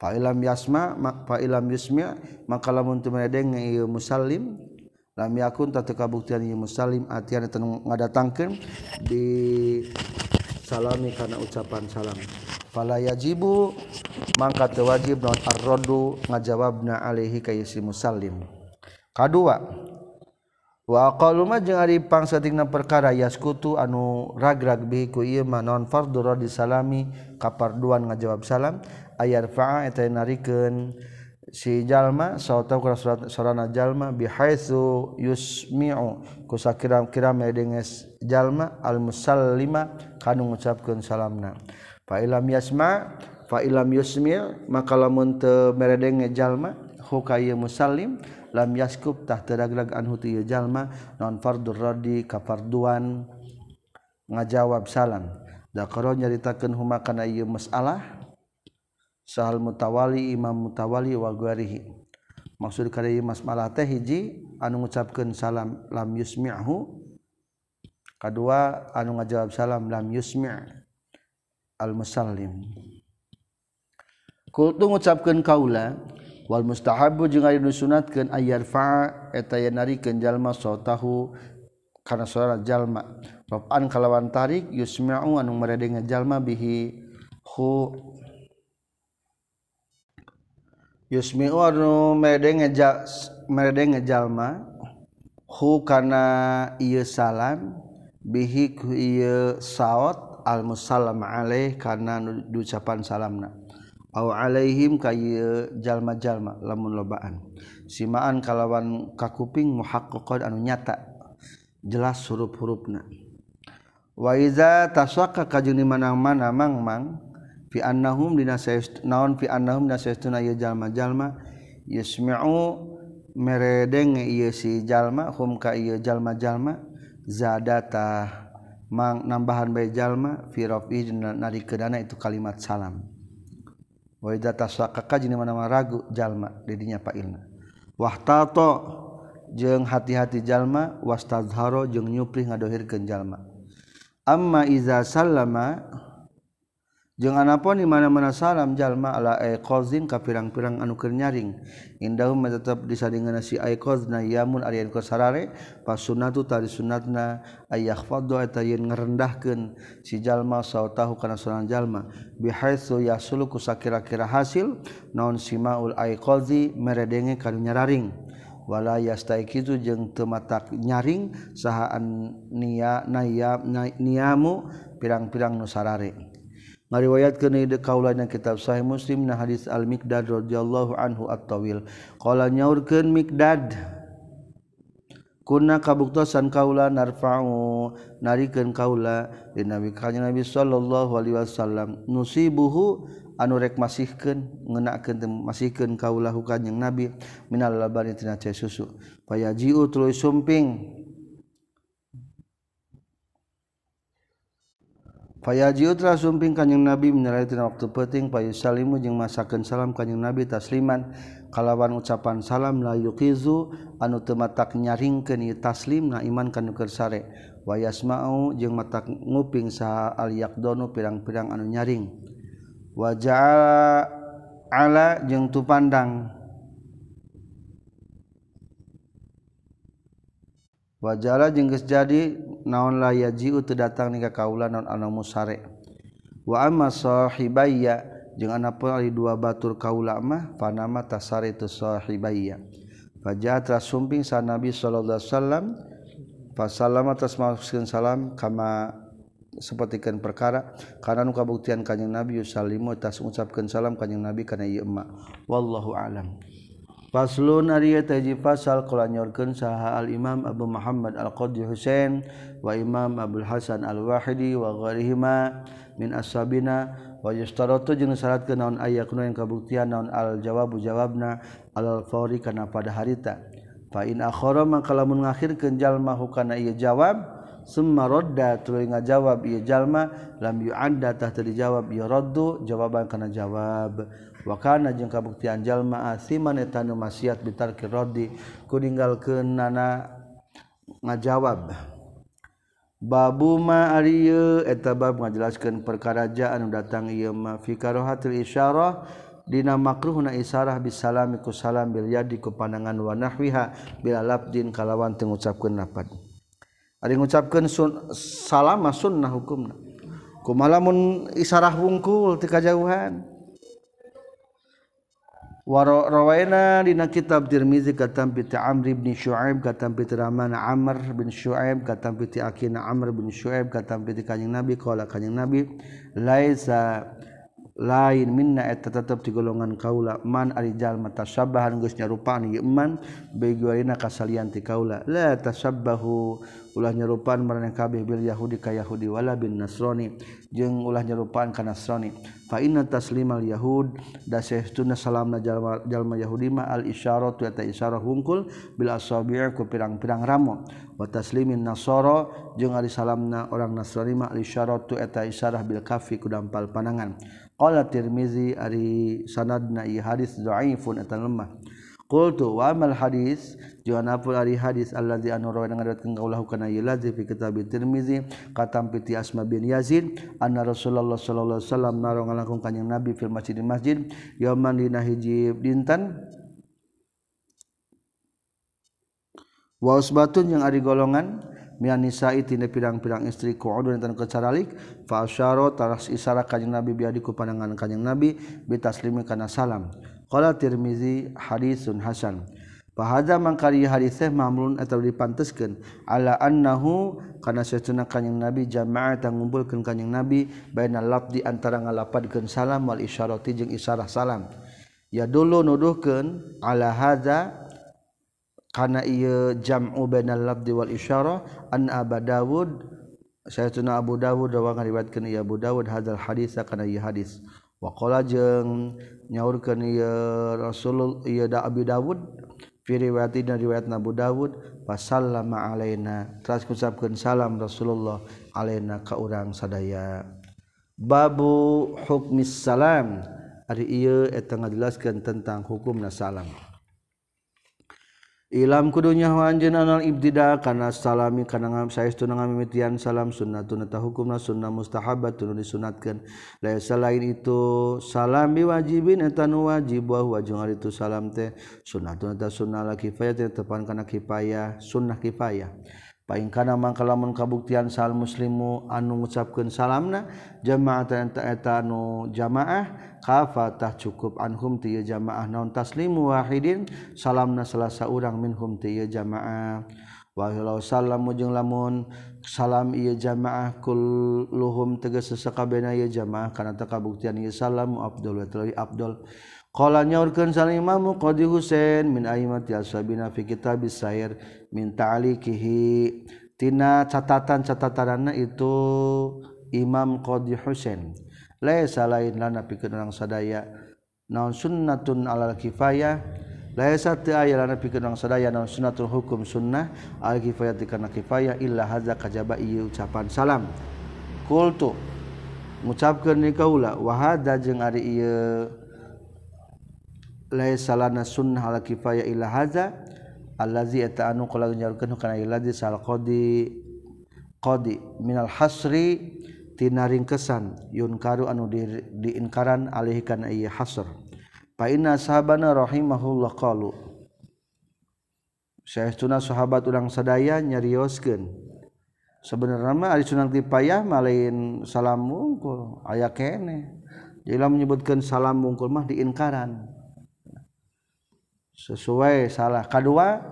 Fa ilam yasma fa ilam yusmi' maka lamun teu meredenge ieu musallim lam yakun tatu kabuktian ieu musallim atian teu ngadatangkeun di salami kana ucapan salam. falayajibu mangka teu wajib naon arrodu ngajawabna alaihi ka si musallim. Kadua wa aqallu ma jeung ari pangsatingna perkara yaskutu anu ragrag bihi ku ieu mah naon fardhu radi salami kaparduan ngajawab salam ayar fa'a eta narikeun si jalma sautau sorana jalma bihaitsu yusmi'u kusakira-kira medenges jalma al musallima kanu ngucapkeun salamna. Fa'ilam yasma fa'ilam yusmil maka lamun teu meredeng jalma hukaya musallim lam yaskub tah teragrag anhu tu jalma non fardur radi kafarduan ngajawab salam dakaro nyaritakeun huma kana ieu masalah? Sahal mutawali imam mutawali wa guarihi maksud kada ieu masalah teh hiji anu ngucapkeun salam lam yusmi'hu. Kadua anu ngajawab salam lam yusmi' al-musallim. Kultu ngucapkeun kaula wal mustahabu jeung ari disunatkeun ayar fa eta yen narikeun jalma sautahu kana suara jalma. Roban kalawan tarik yusmi'u anu meredenga jalma bihi hu. Yusmi'u anu meredenga meredenga jalma hu kana ieu salam bihi ku ieu saot. almusalam alaih karena ucapan salamna. Aw alaihim kay jalma-jalma lamun lobaan. Simaan kalawan kakuping muhaqqaqan anu nyata jelas huruf-hurufna. Wa iza tasaqqa kajeng di mana-mana mangmang fi annahum dina naon fi annahum nasaytuna ya jalma-jalma yasmi'u meredeng ieu si jalma hum ka ieu jalma-jalma zadata. nambahan bayjallma Firofi kedana itu kalimat salam. Ragu jalma didinya Pak Ilnawahtato jeung hati-hati jalma wastazharo jeung nyupri ngadohirkeun jalma Amma Iza sallama janganpun di mana-mana salam jalma ala alaqozin ka pirang-pirang anukir nyaring. Indah tetap disadingan si aiqna yamun Aryan kosarare pasunatu tari sunatna ayah fado etayin ngerendahkan si jalma sau tahu kana sunan jalma. Bihaitsu yasulu kusakira-kira hasil naon simaul aiqozi meredenge kanu nyararing. Wala yastaikitu jeung teu matak nyaring sahaan niya nayab niamu pirang-pirang nusarare riwayat ke de kaulanya kitab sahih muslim nah hadis al miqdad radhiyallahu anhu at-tawil. Qala nyaurkeun miqdad. Kuna kabuktasan kaula narfa'u narikeun kaula dinawi kanjeng Nabi sallallahu alaihi wasallam. Nusibuhu anu rek masihkeun ngeunakkeun masihkeun kaula hukanjing Nabi. Minal labani susu. Payajiu tuluy sumping. jiutra sumping kanyeng nabi menyetina waktu peting payu Salimu jeung masakan salam kanyeng nabi tasliman. Kalawan ucapan salam la yuqizu anu tematak nyaring nyaringkeun ieu taslim na iman kanu kersare Wa yasma'u jeung matak nguping saha aliakdono pirang-pirang anu nyaring. Wajah ala jeung tu pandang wajala jengges jadi naon laya jiu teu datang ning ka kaula naon anu musare. Wa amma sahibayya jeung anapun ari dua batur kaula mah panama tasari tu sahibayya fajatra sumping sa nabi sallallahu alaihi wasallam fasallama tas maksudkeun salam kama sepertikan perkara karena nu kabuktian kanjing nabi yusallimu tas ucapkeun salam kanjing nabi kana ieu emak wallahu alam. Faslun Arya taji pasal kala nyorkeun saha Al Imam Abu Muhammad Al Qadhi Husain wa Imam Abdul Hasan Al Wahidi wa gharihima min ashabina wa yustaratu jeung syaratkeun naon aya kuna yang kabuktian naon al jawabu jawabna al fawri kana pada harita. Fa in akhara maka lamun ngakhirkeun jalma hukana ieu jawab summa radda tuluy ngajawab ieu jalma lam yu'adda tah teu dijawab ieu raddu jawaban kana jawab. wakana jeung kabuktian jalma asiman eta nu maksiat bitarki rodi ku ninggalkeun nana ngajawab. Babu ma ari eta bab ngajelaskeun perkarajaan anu datang ieu ma fi karahatil isyarah dina makruhna isarah bisalami ku salam bil yadi ku pandangan wa nahwiha bila labdin kalawan teu ngucapkeun napad ari ngucapkeun sun, salam sunnah hukumna. Kumalamun isarah wungkul ti kajauhan. Warrawaina dina kitab Tirmizi katam piti Amr bin Syuaib katam piti Rahman Amr bin Syuaib katam piti Akina Amr bin Syuaib katam piti kanjing Nabi qala kanjing Nabi laisa lain minna eta tetep di golongan kaula. Man ari jalma tasabbahan geus nyarupaan ieu man biguarina kasalian ti kaula. La tasabbahu ulah nyarupaan marana kabeh bil yahudi ka yahudi wala bin nasrani. Jeung ulah nyarupaan ka nasrani. Fa inna taslimal yahud da saestuna salamna jalma, jalma yahudi ma al isyaratu eta isyarah hungkul bil asabi'i ku pirang-pirang ramo. Wa taslimin nasara jeung ari salamna orang nasrani ma al isyaratu eta isyarah bil kafi ku dampal panangan qala tirmizi ari sanadna ieu hadis dhaifun eta lemah. Qultu wa amal hadis? Jeung apul ari hadis allazi anu rawi ngadakeun kaulahu kana ieu lazi fi kitab tirmizi katam piti asma bin yazid anna rasulullah sallallahu alaihi wasallam naro ngalangkung kanjing nabi fil masjid masjid yauman dina hiji dinten wa usbatun yang ari golongan nisatina pirang-pirang istri koun dan kecaralik fasyaro taras isara kanyang nabi biadiku pandangan kanyang nabi bitaslimin kana salam qala tirmizi hadisun hasan Fahadha mangkari hadis teh mamlun atau dipanteskeun ala annahu kana satuna kanjing Nabi jamaah ngumpulkeun kanjing Nabi bainal lafdi antara ngalapadkeun salam wal isyarati jeung isyarah salam. Ya dulu nuduhkeun ala hadza karena ia jam'u bainal labdi wal isyarah an Abu Dawud Sayyidina Abu Dawud rawang ngariwayatkeun ieu Abu Dawud hadzal hadis kana ieu hadis. Wa qala jeung nyaurkeun ieu Rasulul ieu da Abi Dawud fi riwayati dan riwayat Abu Dawud fasallama alaina terus ngucapkeun salam Rasulullah alaina ka urang sadaya. Babu hukmis salam ari ieu eta eh, ngajelaskeun tentang hukumna salam. Ilam kudunya anjeun anal ibtida kana salami kana ngam saestuna ngamimitian salam sunnatun eta hukumna sunnah mustahabbatun disunatkeun laisa selain itu salam biwajibin eta nu wajib wa jeung itu salam teh. Sunnatun eta sunnah la kifayah tepan kana kifayah sunnah kifayah. paingkana mangka lamun kabuktian sal muslimu anu ngucapkeun salamna jamaatan ta'eta anu jamaah kafatah cukup anhum ti jamaah naon taslimu wahidin salamna salasa urang minhum ti jamaah. Wa walau salamu jeung lamun salam ieu jamaah kulluhum tegas sakabehna ieu jamaah kana tak kabuktian ieu salam abdul wa abdul. Qala nyaurkeun salimamu Qadi Husain min aimati ashabina fi kitab syair min ta'likihi tina catatan-catatanana itu Imam Qadi Husain. Laisa lain lana pikeun urang sadaya naon sunnatun alal kifayah laisa teu aya lana pikeun urang sadaya naon sunnatul hukum sunnah al kifayah kana kifayah illa hadza kajaba ieu ucapan salam. Qultu ngucapkeun ni kaula wa hadza jeung ari ieu laisalana sunnah ala kifayah ila hadza allazi ata'anu qala nyaurkeun kana ilazi sal qadi qadi minal hasri tina ringkesan yunkaru anu di, diinkaran alih kana ieu hasr. Fa inna sahabana rahimahullah qalu Syekhuna sahabat urang sadaya nyarioskeun. Sebenarnya mah ari sunan kifayah malain salam mungkul aya kene. Jadi menyebutkan salam mungkul mah diinkaran. sesuai salah. Kedua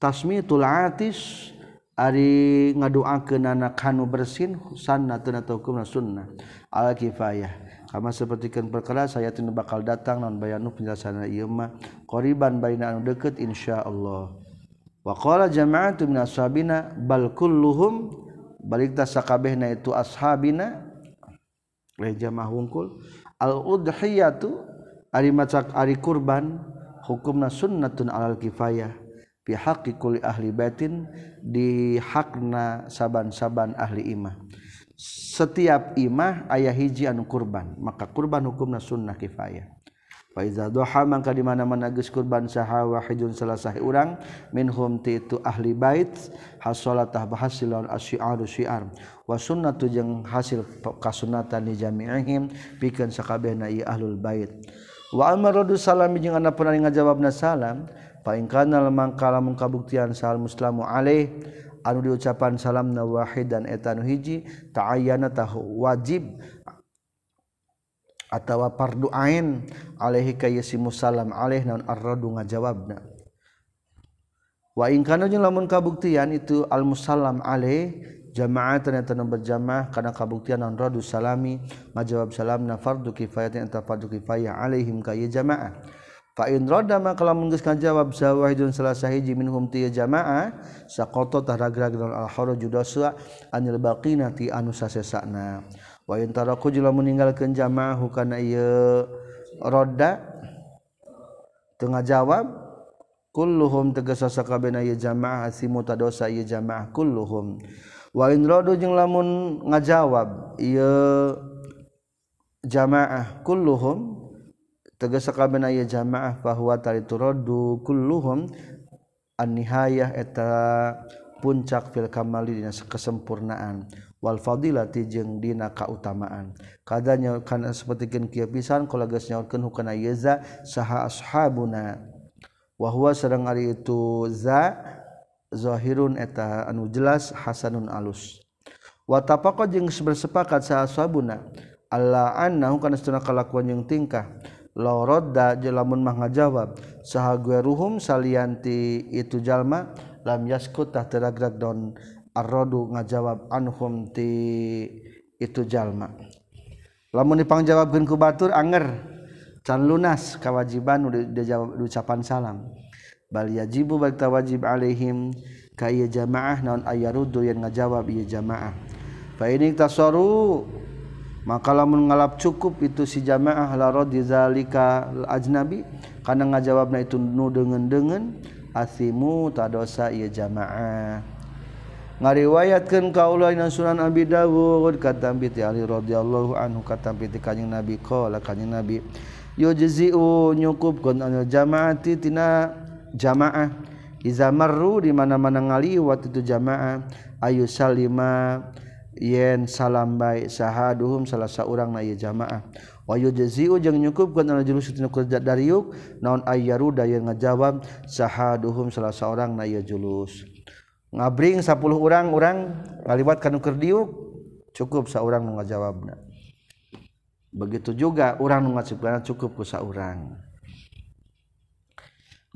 tasmi tulatis Ari ngadoakeun anak kanu bersin sana teu sunnah. Al kifayah. Kama sapertikeun perkara saya tidak bakal datang non bayanu penjelasan ieu mah. Qoriban baina anu deukeut insyaallah. Wa qala jama'atu min ashabina bal kulluhum balik ta sakabehna itu ashabina. Le jamaah wungkul al udhiyatu ari macak ari kurban. hukumna sunnatun alal kifayah. Pihaki kuli ahli batin di hakna saban-saban ahli imah. Setiap imah ayah hiji anu kurban. Maka kurban hukumna sunnah kifayah. Fa iza duha mangka di mana-mana geus kurban saha wahidun salasah urang minhum ti itu ahli bait hasolatah bahasil lawan asyiaru syiar. Wa sunnatu jeung hasil kasunatan di jami'ihim pikeun sakabehna ieu ahlul bait. wa amaradu salam jeung anak pernah ngajawab na salam paingkana lemang kalamun kabuktian sal muslamu alaih anu diucapan salam na wahid dan etanu hiji ta'ayyana tahu wajib atawa fardu ain alaihi kayyasi musallam alaih naun arradu ngajawabna. Wa in kana lamun kabuktian itu al musallam alaih jamaah ternyata berjamaah karena kabuktian non radu salami. Majawab salam na fardu kifayat yang fardu kifayah alaihim kaya jamaah. Fa in rada ma kalau menggeus jawab sawahidun salah sahiji minhum ti jamaah saqata tahrag-rag al haraju dosa anil baqina ti anu sasesana wa in taraku jeung meninggalkeun jamaah hukana ieu roda tengah jawab kulluhum tegasa sakabena ieu jamaah asimu tadosa ieu jamaah kulluhum. wainrodu jeung lamun ngajawab ia jamaah kulluhum aya kabeh ieu jamaah bahwa tarituradu kulluhum an-nihayah eta puncak fil kamali dina kesempurnaan wal fadilati jeung dina kautamaan. Kadanya kana sapertikeun kieu pisan kala geus nyaurkeun hukana yeza saha ashabuna. Wa huwa sareng ari itu za zohirun eta anu jelas Hasanun alus. Watapako jeng bersepakat sah sabuna Allah annahu kana setuna kalakuan yang tingkah. Laurodda jelamun mah ngajawab saha gueruhum salianti itu jalma lam yaskut tah teragrak don arrodu ngajawab anhum ti itu jalma. Lamun dipangjawabkeun ku batur anger can lunas kawajiban udah jawab ucapan salam. baljibu bakta wajib Alaihim. Kay jamaah naon ayarudu yang ngajawab ia jamaah. Fa ini tasaru maka lamun ngalap cukup itu si jamaah la radizalika ajnabi. Karena ngajawabna itu nu dengan-dengan asimu tadosa ia jamaah. Ngariwayatkan kaulah yang sunan Abi Dawud kata piti Ali radhiyallahu anhu kata piti kanjing Nabi qala kanjing Nabi yujzi'u nyukupkeun anil jamaati tina jamaah. Izamarru di mana-mana ngaliwat itu jamaah. Ayu Salima yen salam baik sahaduhum salah seorang na jamaah. Wa jeziu jeung nyukupkeun ana julus tina kerja dariuk naon ayyaruda yang ngajawab sahaduhum salah seorang na julus. Ngabring 10 orang orang ngaliwat kana keur diuk cukup saurang nu ngajawabna. Begitu juga orang nu ngacipkeun cukup ku saurang.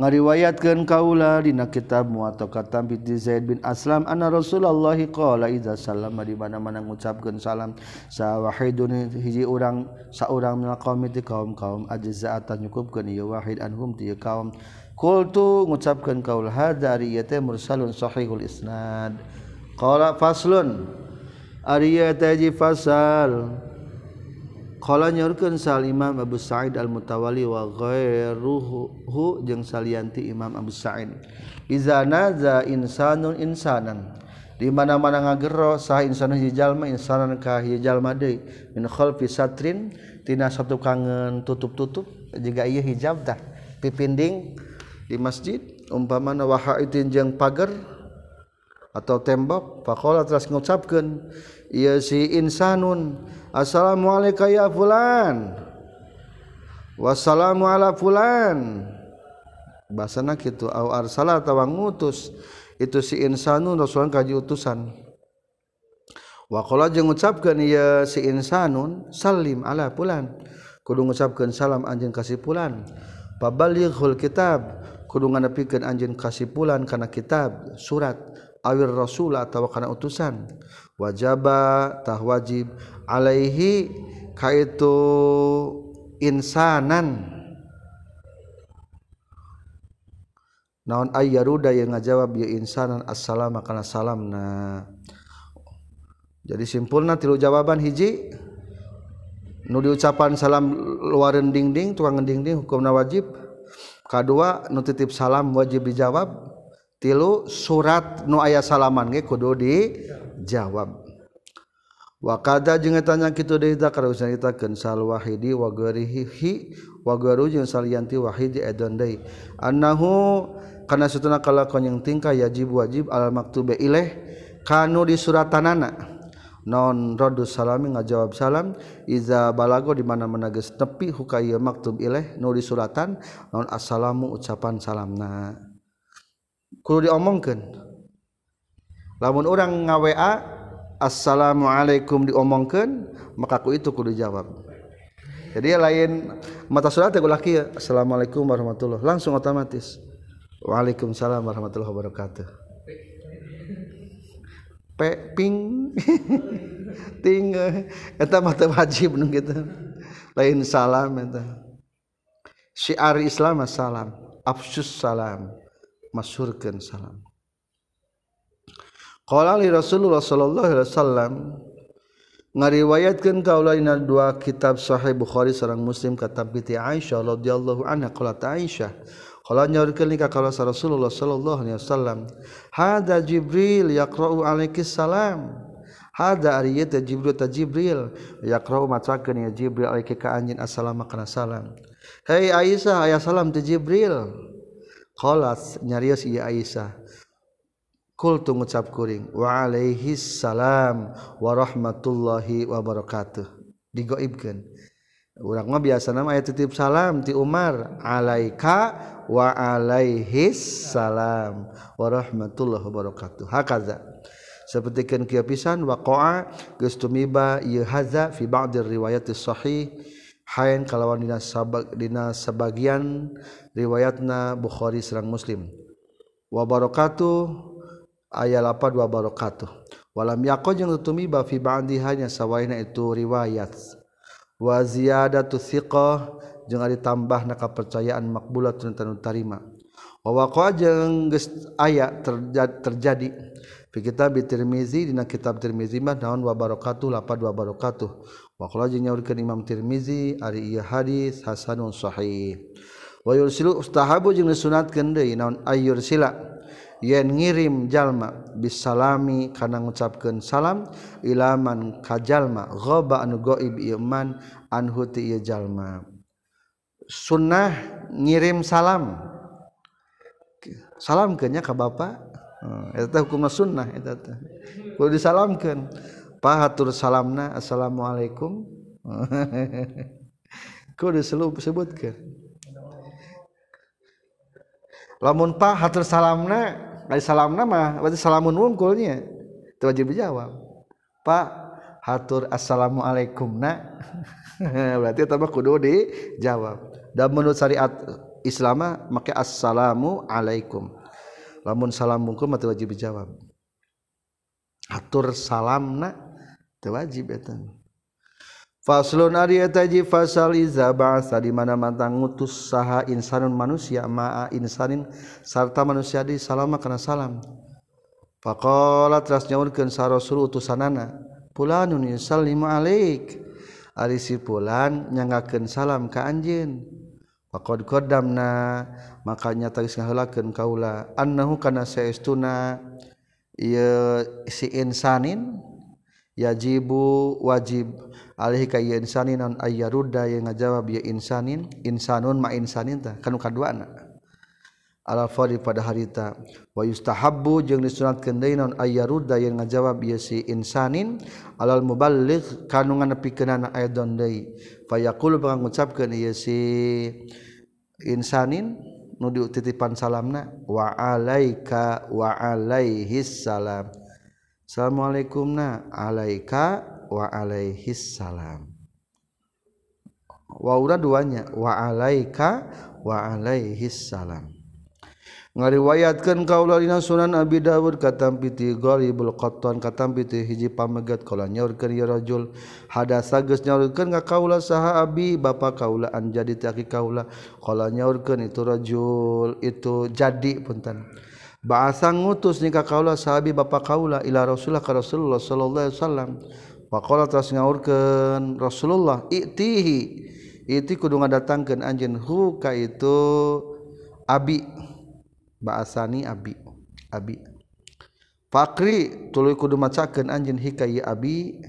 ngariwayatkan kaula dina kitab muwatta binti Zaid bin Aslam anna Rasulullah qala idza sallama di mana-mana ngucapkeun salam. Sa wahidun hiji urang saurang minal qaumi ti kaum-kaum ajza'atan nyukupkeun ieu wahid anhum ti kaum. Qultu ngucapkeun kaul hadza ari ieu teh mursalun sahihul isnad. Qala faslun. Ari ieu teh fasal. Kala nyorkeun sal Imam Abu Sa'id Al-Mutawalli wa ghairuhu jeung salianti Imam Abu Sa'id. Iza naza insanun insanan. Di mana-mana ngagero sah insan hiji jalma insanan ka hiji jalma deui min khalfi satrin tina satu kangen tutup-tutup juga ieu hijab dah pipinding di masjid umpamana wa haitin jeung pagar atau tembok faqala terus ngucapkeun ieu si insanun assalamualaikum ya fulan. Wassalamu ala fulan. Bahasana kitu au arsala tawang ngutus. Itu si insanun rasulun kaji utusan. Wa qala jeung ngucapkeun ieu si insanun salim ala fulan. Kudu ngucapkeun salam anjeun ka si fulan pabalighul kitab. Kudu nganapikan anjeun ka si fulan kana kitab surat. Awir rasul atau kana utusan. Wajaba tah wajib alaihi kaitu insanan. Naon ayyaruda yang ngajawab ya insanan assalamu kana salamna. Jadi simpulna tilu jawaban hiji. Nu diucapan salam luareun dingding tukang dingding hukumna wajib. Kadua nu titip salam wajib dijawab tilu surat nu aya salaman ge kudu dijawab. Wakada jeung tanya kitu deui ta kareusan nyaritakeun sal wahidi wa ghairihi wa gharu jeung salianti wahidi edon deui. Annahu kana satuna kalakon yang tingkah yajib wajib al maktube ilaih kanu di suratanana non rodus salami ngajawab salam iza balago di mana-mana geus nepi hukaya maktub ilaih nu di suratan non assalamu ucapan salamna. kudu diomongkan lamun orang nga WA assalamualaikum diomongkan maka ku itu kudu jawab jadi lain mata surat aku laki assalamualaikum warahmatullah langsung otomatis. Waalaikumsalam warahmatullah wabarakatuh. Pe ping. Ting. Eta mata wajib nu gitu lain salam eta. Syiar islam salam afsus salam. masyurkeun salam qala li rasulullah sallallahu alaihi wasallam ngariwayatkeun kaula dina dua kitab sahih bukhari sareng muslim kata piti aisyah radhiyallahu anha qala aisyah Kalau nyaurkeun ni ka kaula Rasulullah sallallahu alaihi wasallam, hada Jibril yaqra'u alaikis salam. Hada ari ieu teh Jibril ta Jibril yaqra'u macakeun ya Jibril alaika ka anjeun assalamu kana salam. Hei Aisyah aya salam teh Jibril. Qalat nyarios ieu Aisyah. Qultu ngucap kuring wa alaihi salam wa rahmatullahi wa barakatuh. Digoibkeun. Urang mah biasa nama aya titip salam ti Umar alaika wa alaihi salam wa rahmatullahi wa barakatuh. Hakaza. Sapertikeun kieu pisan waqa'a geus tumiba ieu hadza fi ba'd riwayatis sahih hain kalawan dina sabag dina sebagian riwayatna Bukhari serang Muslim. Wa barakatuh aya lapad wa barakatuh. Walam yaqul jeung tumiba fi ba'di hanya sawaina itu riwayat. Wa ziyadatu thiqah jeung ari tambahna kapercayaan maqbulatun tanu tarima. Wa waqa jeung geus aya terjadi, terjadi fi kitab Tirmizi dina kitab Tirmizi mah naon? Wa barakatuh lapad wa barakatuh. nyaurkan Imam Tirmizi Ari hadis Hasanun Sahih. Wa yursilu ustahabu jeung disunatkeun deui naon ayur sila yen ngirim jalma bisalami kana ngucapkeun salam ilaman ka jalma ghaba anu gaib ieu man anhu ti ieu jalma. Sunnah ngirim salam. Salamkeun nya ka bapa? Eta hukumna sunnah eta teh. Kudu disalamkeun. Pahatur salamna assalamualaikum. Kudu sebutkeun lamun pahatur salamna salam nama berarti salamun wungkulnya itu wajib dijawab. Pak hatur assalamualaikum nak berarti tambah kudu dijawab. Dan menurut syariat Islam maka assalamu alaikum. Lamun salam wungkul mati wajib dijawab. Hatur salam nak itu wajib etan Faslun ari eta ji fasal iza ba'sa di mana mantang ngutus saha insanun manusia ma'a insanin sarta manusia di salama kana salam. Faqala teras nyaurkeun sa Rasul utusanana, "Pulanun yusallimu alaik." Ari si pulan nyanggakeun salam ka anjeun. Faqad qaddamna maka nyata geus ngaheulakeun kaula annahu kana saestuna ieu si insanin yajibu wajib alih ka ieu insanin non aya rudda yang ngajawab ieu insanin insanun ma insanin tah kanu kaduana al fadhi pada harita wa yustahabbu jeung disunatkeun deui naon aya yang ngajawab ieu si insanin alal muballigh kanu nganepikeunana aidon deui. Fa yaqulu pangucapkeun ieu si insanin nu diutitipan salamna wa alaika wa alaihis salam. Assalamualaikum na alaika wa alaihissalam Waura duanya. Wa alaika wa alaihissalam ngariwayatkan kaulalina sunan Abi Dawud katampi ti gharibul qattan katampi ti hiji pamegat kala nyaurkeun ya rajul. Hadasa geus nyaurkeun ka kaula saha abi bapa kaula an jadi ti kaula kala nyaurkeun itu rajul itu jadi punten Ba'asa ngutus nikah kaula sahabi bapa kaula ila Rasulullah ka Rasulullah sallallahu alaihi wasallam. Faqala teras ngaurkeun Rasulullah itihi. Iti kudu ngadatangkeun anjeun hu ka itu abi. Bahasani abi abi. Fakri tuluy kudu macakeun anjeun hikayi abi.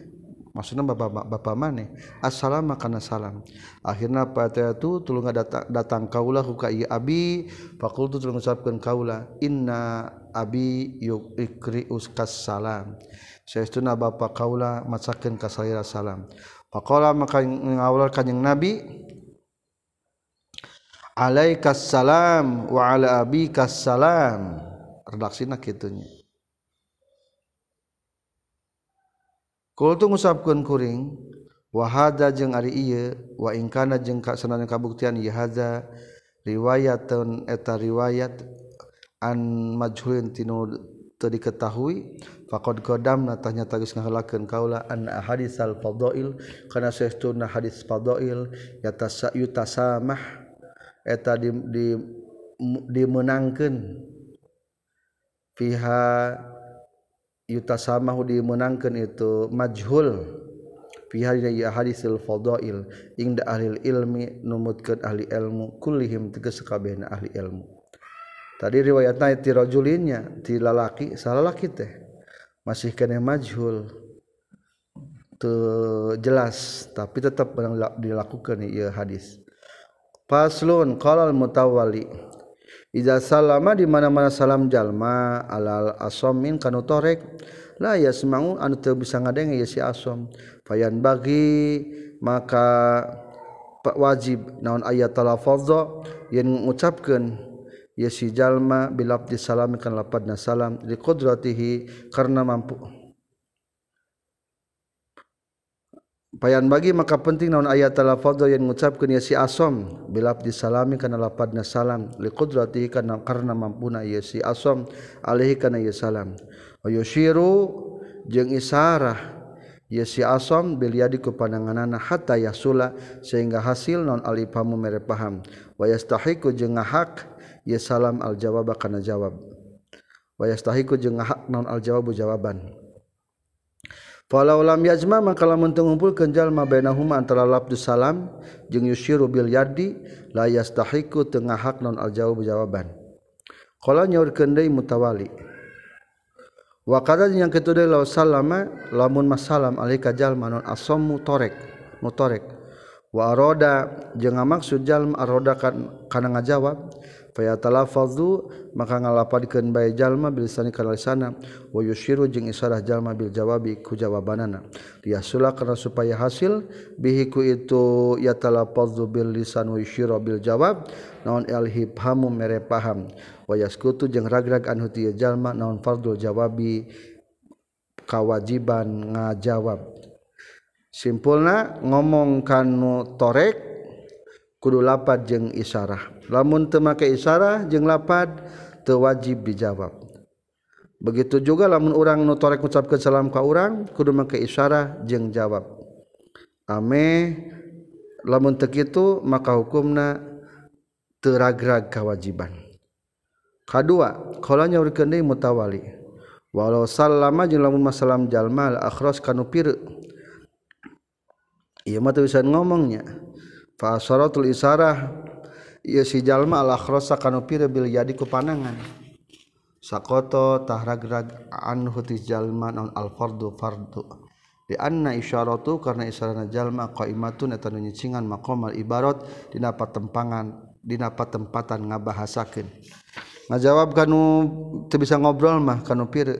maksudnya bapak bapak mana? Assalam karena salam. Akhirnya pada itu tulung datang datang kaulah ka iya, abi. Fakultu tulung ucapkan kaulah inna abi yuk ikri uskas salam. Sayastuna bapak kaulah masakan kasalira salam. Fakola maka ngawal kanyang Nabi Alaikas salam wa ala abikas salam. Redaksina kitunya Kultu ngusapkeun kuring wa hadza jeung ari ieu wa in kana jeung ka sanana kabuktian ieu hadza riwayatun eta riwayat an majhulin tinu teu diketahui faqad qadamna tanya tagis ngahalakeun kaula an hadisal fadail kana saestuna hadis fadail yatasa yutasamah eta di, di dimenangkeun fiha yuta samahu dimenangkan itu majhul ya hadisil fadail ingda ahli ilmi numutkeun ahli ilmu kullihim tegas kabehna ahli ilmu. Tadi riwayatna ti rajulinnya ti lalaki salalaki teh. Masih kena majhul. Tu jelas tapi tetap dilakukan ieu hadis. Faslun qala mutawali Iza salama di mana-mana salam jalma alal asomin kanu torek. La yasma'u anu teu bisa ngadenge ya si asom. Fayan bagi maka wajib naon ayat talafadza yen ngucapkeun ya si jalma bilafdi salam kan lapadna salam li qudratihi karena mampu payan bagi maka penting naon ayat al-fadl yang mengucapkan ya si asom bilap disalami karena lapadna salam. Li qudrati karena karena mampuna ya si asom alaihi karena ya salam. Wa yushiru jeung isarah ya si asom bil yadi ku pandanganana hatta yasula sehingga hasil non alifamu mere paham. Wa yastahiqu jeung hak ya salam al jawab kana jawab. Wa yastahiqu jeung hak non al jawabu jawaban. Falau lam yajma maka lamun teu ngumpulkeun jalma bainahuma antara labdus salam jeung yusyiru bil yadi la yastahiqu teu ngahak non al jawab jawaban. Qala nyaurkeun deui mutawali. Wa qada yang kitu deui law salama lamun masalam alika jalma non asammu torek mutorek. Wa aroda jeung maksud jalma aroda kan kana ngajawab fayatalafadzu maka ngalapadkeun bae jalma bil lisani kana lisanna wa yusyiru jeung isyarah jalma bil jawabi ku jawabanana. Liyasula kana supaya hasil bihi ku itu yatalafadzu bil lisan wa yusyiru bil jawab naon al hibhamu mere paham. Wa yaskutu jeung ragrag anhu ti jalma naon fardul jawabi kawajiban ngajawab. Simpulna ngomong kanu torek kudu lapad jeung isyarah lamun teu make isyarah jeung lapad teu wajib dijawab. Begitu juga lamun urang nu torek ngucapkeun salam ka urang kudu make isyarah jeung jawab. Ame lamun teu kitu maka hukumna teu ragrag kawajiban. Kadua kalau nyaurkeun deui mutawali. Walau sallama jeung lamun masalam jalma al akhras kanu pieu ieu mah teu bisa ngomongnya. Fasaratul isarah ieu si jalma al akhrasa kana pira bil yadi ku panangan. Sakoto tahragrag anhu ti jalma non al fardu fardu. Di anna isyaratu karena isarana jalma qaimatun eta nu nyicingan maqamal ibarat dina patempangan dina patempatan ngabahasakeun. Ngajawab kanu teu bisa ngobrol mah kanu pira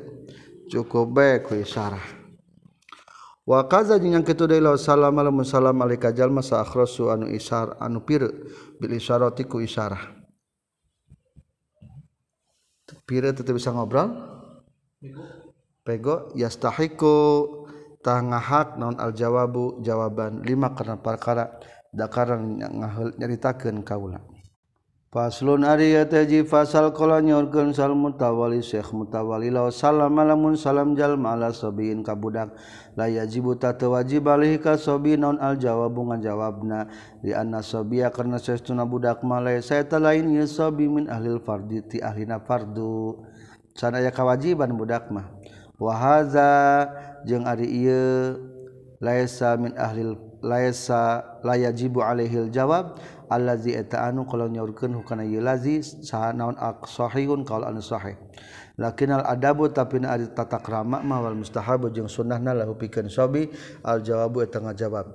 cukup bae ku isarah. wakaza yang ketudailo salam lamun salam alika jalma sa akhrasu anu isar anu pire bil isyarati ku isyarah pire tetep bisa ngobrol? Pego. Yastahiku. Tangahak non al jawabu? Jawaban lima karena perkara. Dakaran ngahul nyaritakeun kaula. Faslun ari Teji fasal kala nyorkeun sal mutawali Syekh mutawali. Law salam lamun salam jalma ala sobiin kabudak la yajibu ta wajib alih ka sobi non al jawabu ngajawabna Di anna sobiya karena sesuna budak malai saya lain ya sobi min ahlil fardi ti ahlina fardu. Sanaya kewajiban budak mah. Wa hadza jeung ari ieu laisa min ahlil laesa layajibu alaihil jawab allazi eta anu kalau nyaurkeun hukana ieu lazi saha naon sahihun qaul anu sahih. Lakinnal adabu tapi na ari tata krama mah wal mustahab jeung sunnahna lahu pikeun sobi al jawabu eta ngajawab.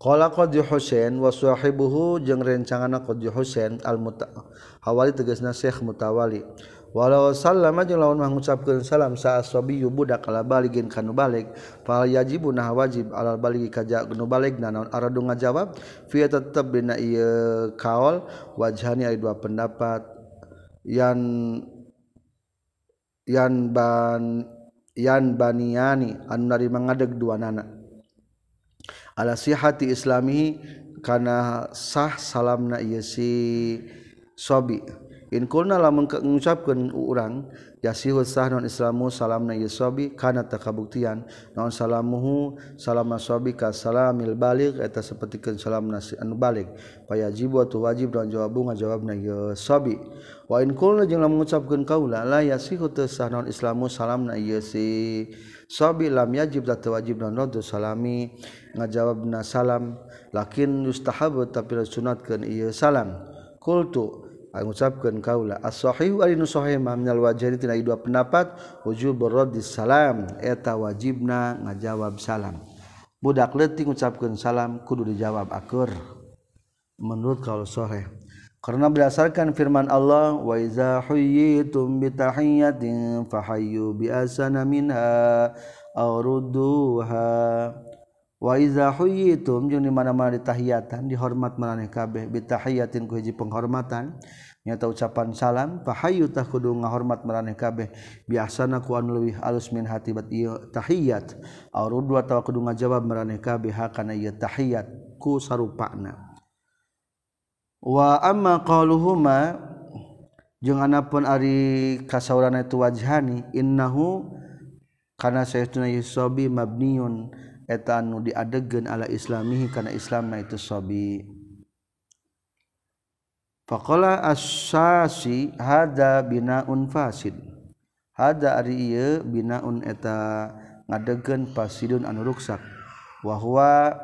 Qala qad husain wa sahibuhu jeung rencanganna qad husain al mutawali tegasna syekh mutawali. walau sallama jeung lamun mengucapkeun salam sa asabi budak kala baligin kanu balik fal yajibu nah wajib alal baligi kaja nu baligna naon aradu ngajawab? Fi tetep dina ieu kaol wajhani ari dua pendapat. Yan yan ban yan baniani anu dari mangadeg dua nana. Ala sihati islami kana sah salamna ieu si sobi. inkulna lamun mengucapkan urang yasihu sah non islamu salamna yusobi kana takabuktian. Non salamuhu salama sobi ka salamil balik eta sapertikeun salamna anu balik payajibu atuh wajib dan jawabu jawabna yusobi wa in kulna jeung lamun mengucapkeun kaula la yasihu teu sah non islamu salamna ieu si sobi lam yajib da teu wajib non radu salami. Ngajawabna salam lakin yustahab tapi sunatkeun ieu salam. Kultu mengucapkan kaula ashinya dua pendapat wujud berodi salam eta wajibna ngajawab salam. Budak letih mengucapkan salam kudu dijawab akur. Menurut kalau sore karena berdasarkan firman Allah wa iza huyitum bitahiyatin fahayyu bi asana minha aw rudduha. Wa iza huyyitum jeung di mana-mana ditahiyatan dihormat maraneh kabeh bi tahiyatin ku hiji penghormatan nyata ucapan salam fahayu tah kudu ngahormat maraneh kabeh biasana ku anu leuwih alus min hati bat ieu tahiyat. Aw ruddu atawa kudu ngajawab maraneh kabeh hakana ieu tahiyat ku sarupana. Wa amma qaluhuma jeung anapun ari kasaurana itu wajhani innahu kana saytuna yusabi mabniun eta nu diadegkeun ala islamihi kana islamna itu sabi faqala asasi hada binaun fasid. Hada ari ieu binaun eta ngadegkeun fasidun anu ruksak. Wa huwa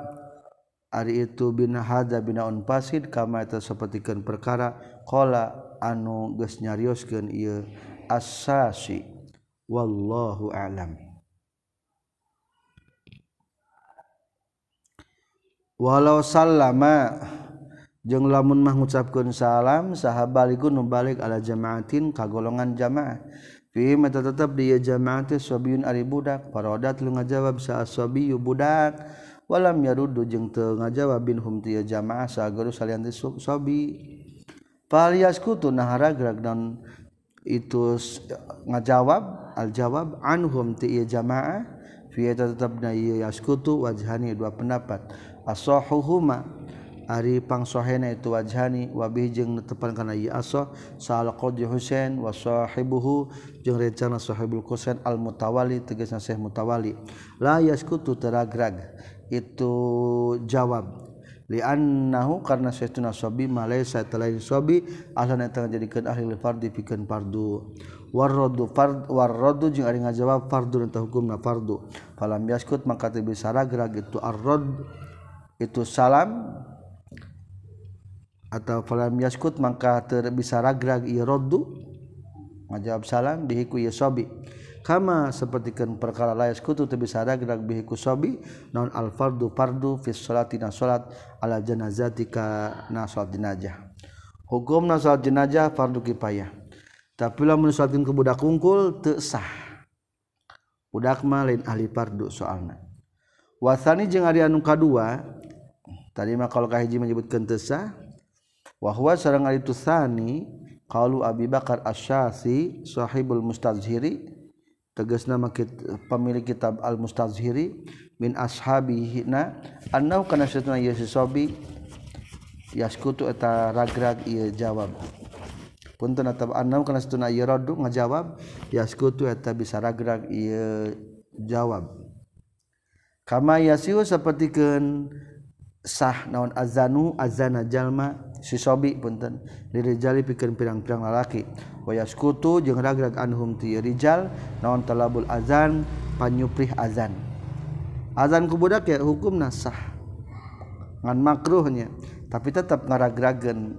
ari itu bina hada binaun fasid kama eta sapertikeun perkara qala anu geus nyarioskeun ieu asasi wallahu a'lam. walau sallama jeung lamun mah ngucapkeun salam sahabalikun nubalik ala jamaatin ka golongan jamaah. Fi mata tetep di jamaah teh sabiyun ari budak. Parodat lu ngajawab sa sabiyu budak. Walam yaruddu jeung teu ngajawab binhum ti jamaah sageur salian ti sabi Palias kutu nahara gerak dan itu ngajawab al jawab anhum ti jamaah. Fi tetep na yaskutu wajhani dua pendapat. asohuhuma. Ari pangsohena itu wajhani wabih jeung netepan kana ieu asoh. Sa'al qadhi Husain wa sahibuhu jeung rencana sahibul Husain al mutawali tegasna Syekh mutawali la yaskutu teragrag. Itu jawab. Li annahu karena saytuna sobi malaysa talain sobi asana eta ngajadikeun ahli fardi pikeun fardu. Warraddu fard warraddu jeung ari ngajawab fardu eta hukumna fardu. Falam yaskut maka teu bisa ragrag itu arrad. itu salam atau falam yaskut maka terbisa ragrag ieu roddu. Ngajawab salam bihi ku ieu sobi. Kama sapertikeun perkara la yaskutu teu bisa ragrag bihi ku sobi. Non al fardu fardu fi sholati na sholat ala janazati ka na sholat jenazah. Hukumna sholat jenazah fardu kifayah. Tapi lamun sholatkeun ku budak kungkul teu sah. Budak mah lain ahli fardu soalna. Wasani jeung ari anu kadua tadi mah kalau kahiji menyebutkeun teu sah wahwa sareng ari tusani qalu Abi Bakar Asy-Syasi sahibul mustazhiri tegasna pemilik kitab al mustazhiri min ashabihina annau kana satuna ieu sobi yaskutu eta ragrag ieu jawab. Punten atau annau kana satuna ieu raddu ngajawab yaskutu eta bisa ragrag ieu jawab. Kama yasiu sapertikeun sah naon azanu azana jalma sisobi punten. Dirijali pikeun pirang-pirang lalaki. Wa yaskutu jeung ragrag anhum ti rijal naon talabul azan panyuprih azan. Azan ku budak ya hukum sah. Ngan makruhnya tapi tetap ngaragragen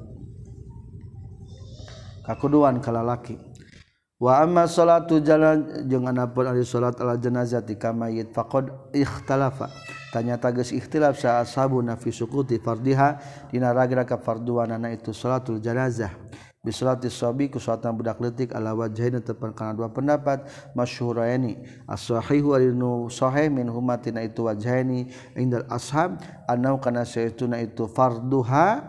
kakuduan ka lalaki. Wa amma salatu jalan jeung anapun ari salat ala janazati kamayit faqad ikhtalafa tanyata geus ikhtilaf sa ashabu nafi sukuti fardiha dina ragra ka farduan itu salatul janazah. Bi salati sabi ku budak leutik ala wajhain tepan kana dua pendapat masyhuraini as-sahihu alinu sahih min humatina itu wajhaini indal ashab annau kana saytuna itu farduha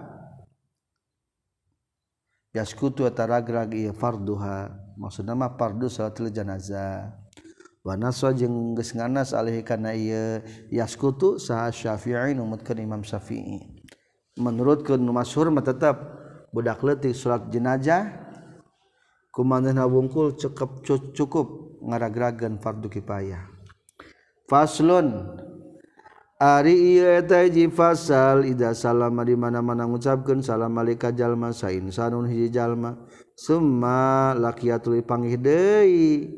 yaskutu ataragrag ieu farduha. Maksudna mah fardu salatul janazah Wanaswa geus nganas alih kana ieu yaskutu saha Syafi'i numutkeun Imam Syafi'i. Menurut ke Masyhur mah tetep budak leutik salat jenazah kumanehna wungkul cukup cukup ngaragragan fardu kifayah. Faslun Ari ieu eta hiji fasal ida salama di mana-mana ngucapkeun salam malika jalma sainsanun hiji jalma summa laqiyatul panggih deui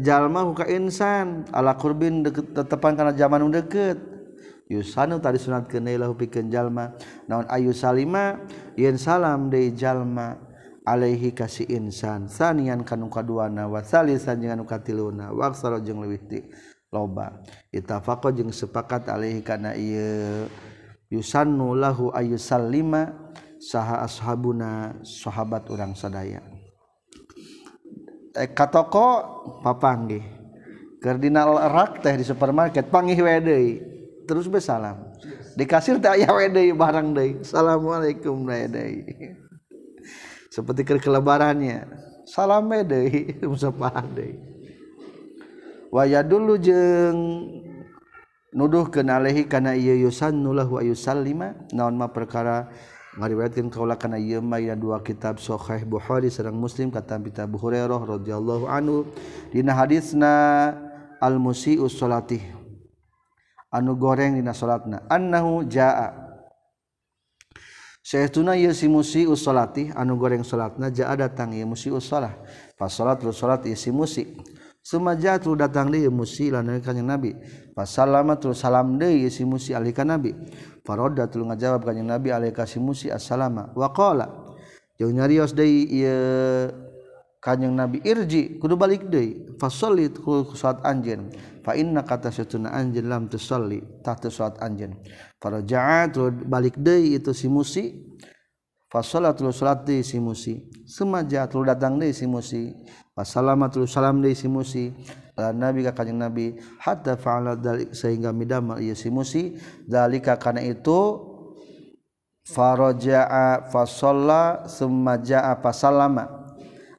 jalma huka insan. Ala kurbin deket tetepan karena zaman deket. Yusanu tadi sunat kenailah pikeun jalma. Naon ayu salima? Yen salam deui jalma. Alaihi kasih insan. Sanian kanu kaduana. Wa salisan jeung anu katiluna. Wa aksara jeung leuwih ti loba. Itafaqo jeung sepakat alaihi kana ieu. Yusannu lahu ayu salima. Saha ashabuna sahabat urang sadaya. eh, ka toko papanggih. Kardinal rak teh di supermarket panggil we terus bersalam di kasir teh aya barang deui. Assalamualaikum we seperti ke kelebarannya. Salam we deui musafahan deui. Waya dulu jeung nuduh kenalehi karena iya yusan nulah wa yusallima naon ma perkara ngariwayatkeun kaula kana ieu mah dua kitab sahih Bukhari sareng Muslim kata pita Abu Hurairah radhiyallahu anhu. Dina hadisna al musiu salatih. Anu goreng dina salatna. Annahu jaa. Sayyiduna ieu si musii'us salatih anu goreng salatna jaa datang ieu musiu salah. Pas salat salat ieu si musik Sumaja tu datang deui musi lan kanjeng Nabi. Pas salama tu salam deui si musi alika Nabi. Faroda tu ngajawab kanjeng Nabi alaihi kasih musi assalama. Wa qala. Jeung nyarios deui ieu kanjeng Nabi irji kudu balik deui. Fa sholli ku salat anjeun. Fa inna kata satuna anjeun lam tusalli tah teu salat anjeun. Faraja'a tu balik deui itu si musi. Fa sholatul salat si musi. Sumaja tu datang deui si musi wasalamatul salam deui si musi ala nabi ka kanjing nabi hatta fa'ala dalik sehingga midamel ieu si musi dalika kana itu faraja'a fasalla summa ja'a fasalama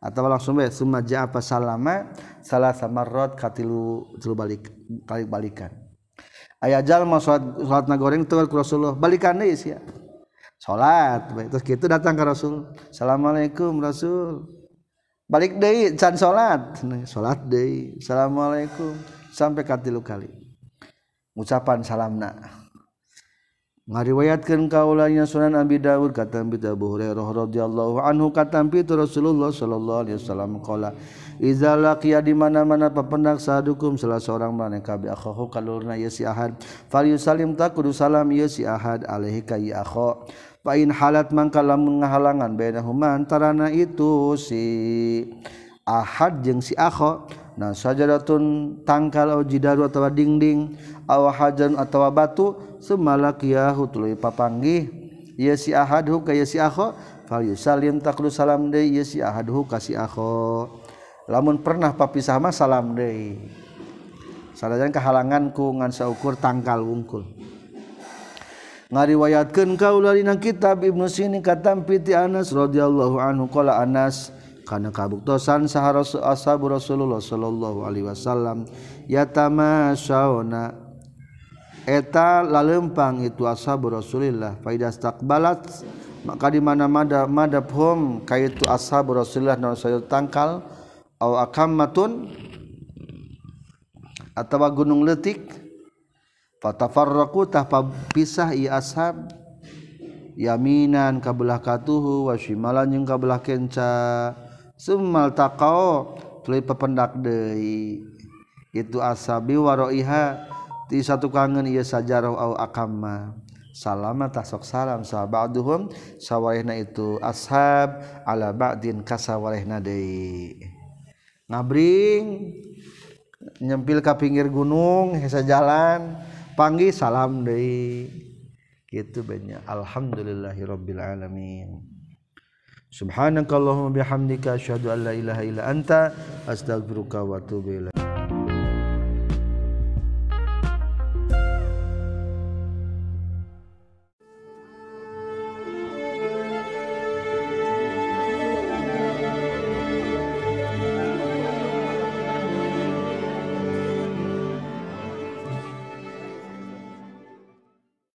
atau langsung bae summa ja'a fasalama salasa marrat katilu tilu balik kali balikan. Aya jalma salat salatna goreng teu ku Rasulullah balikan deui sia. Salat terus kitu datang ka Rasul. Assalamualaikum Rasul. balik Day can salat salat Day Assalamualaikum. Sampai katilu kali. Ucapan salamna. Ngariwayatkan kaulanya Sunan Abi Dawud kata Abi Abu Hurairah radhiyallahu anhu kata Abi Rasulullah sallallahu alaihi wasallam qala iza laqiya di mana-mana pependak sadukum salah seorang mana kabi akhahu kalurna ya si ahad. Fal yusallim takudu salam ya si ahad alaihi ka ya akha. Fa in halat mangka lamun ngahalangan bainahuma antarana itu si ahad jeung si akha nah sajadatun tangkal au jidaru atawa dingding aw hajan atawa batu semalakiyahu tuluy papanggih. Ya si ahadhu ka ya si akha fal yusalim taklu salam deui ya si ahadhu ka si akha lamun pernah papisah mah salam deui. Sanajan kahalanganku ngan saukur tangkal wungkul ngariwayatkan kau larina kitab Ibnu Sini katampiti Anas radhiyallahu anhu. Qala Anas kana kabuktosan sahara ashabu Rasulullah sallallahu alaihi wasallam. Yatamasyauna. Eta lalempang itu ashabu Rasulillah. Faidas takbalat maka di mana mada madab hum kaitu ashabu Rasulillah naon saya tangkal au akammatun atawa gunung letik fatafarraqu tahpa pisah ieu ashab. Yaminan kabelah katuhu wa shimalan jeung kabelah kenca. Summal taqau tuluy pependak deui itu asabi waroiha ti satu kangen ieu sajarah au akamma. Salama tasok salam sahabaduhum sawarehna itu ashab ala ba'din kasawarehna deui ngabring nyempil ka pinggir gunung hesa jalan panggil salam deui. Gitu banyak alhamdulillahirabbil alamin. Subhanakallahumma bihamdika asyhadu an la ilaha illa anta astaghfiruka wa atubu ilaik.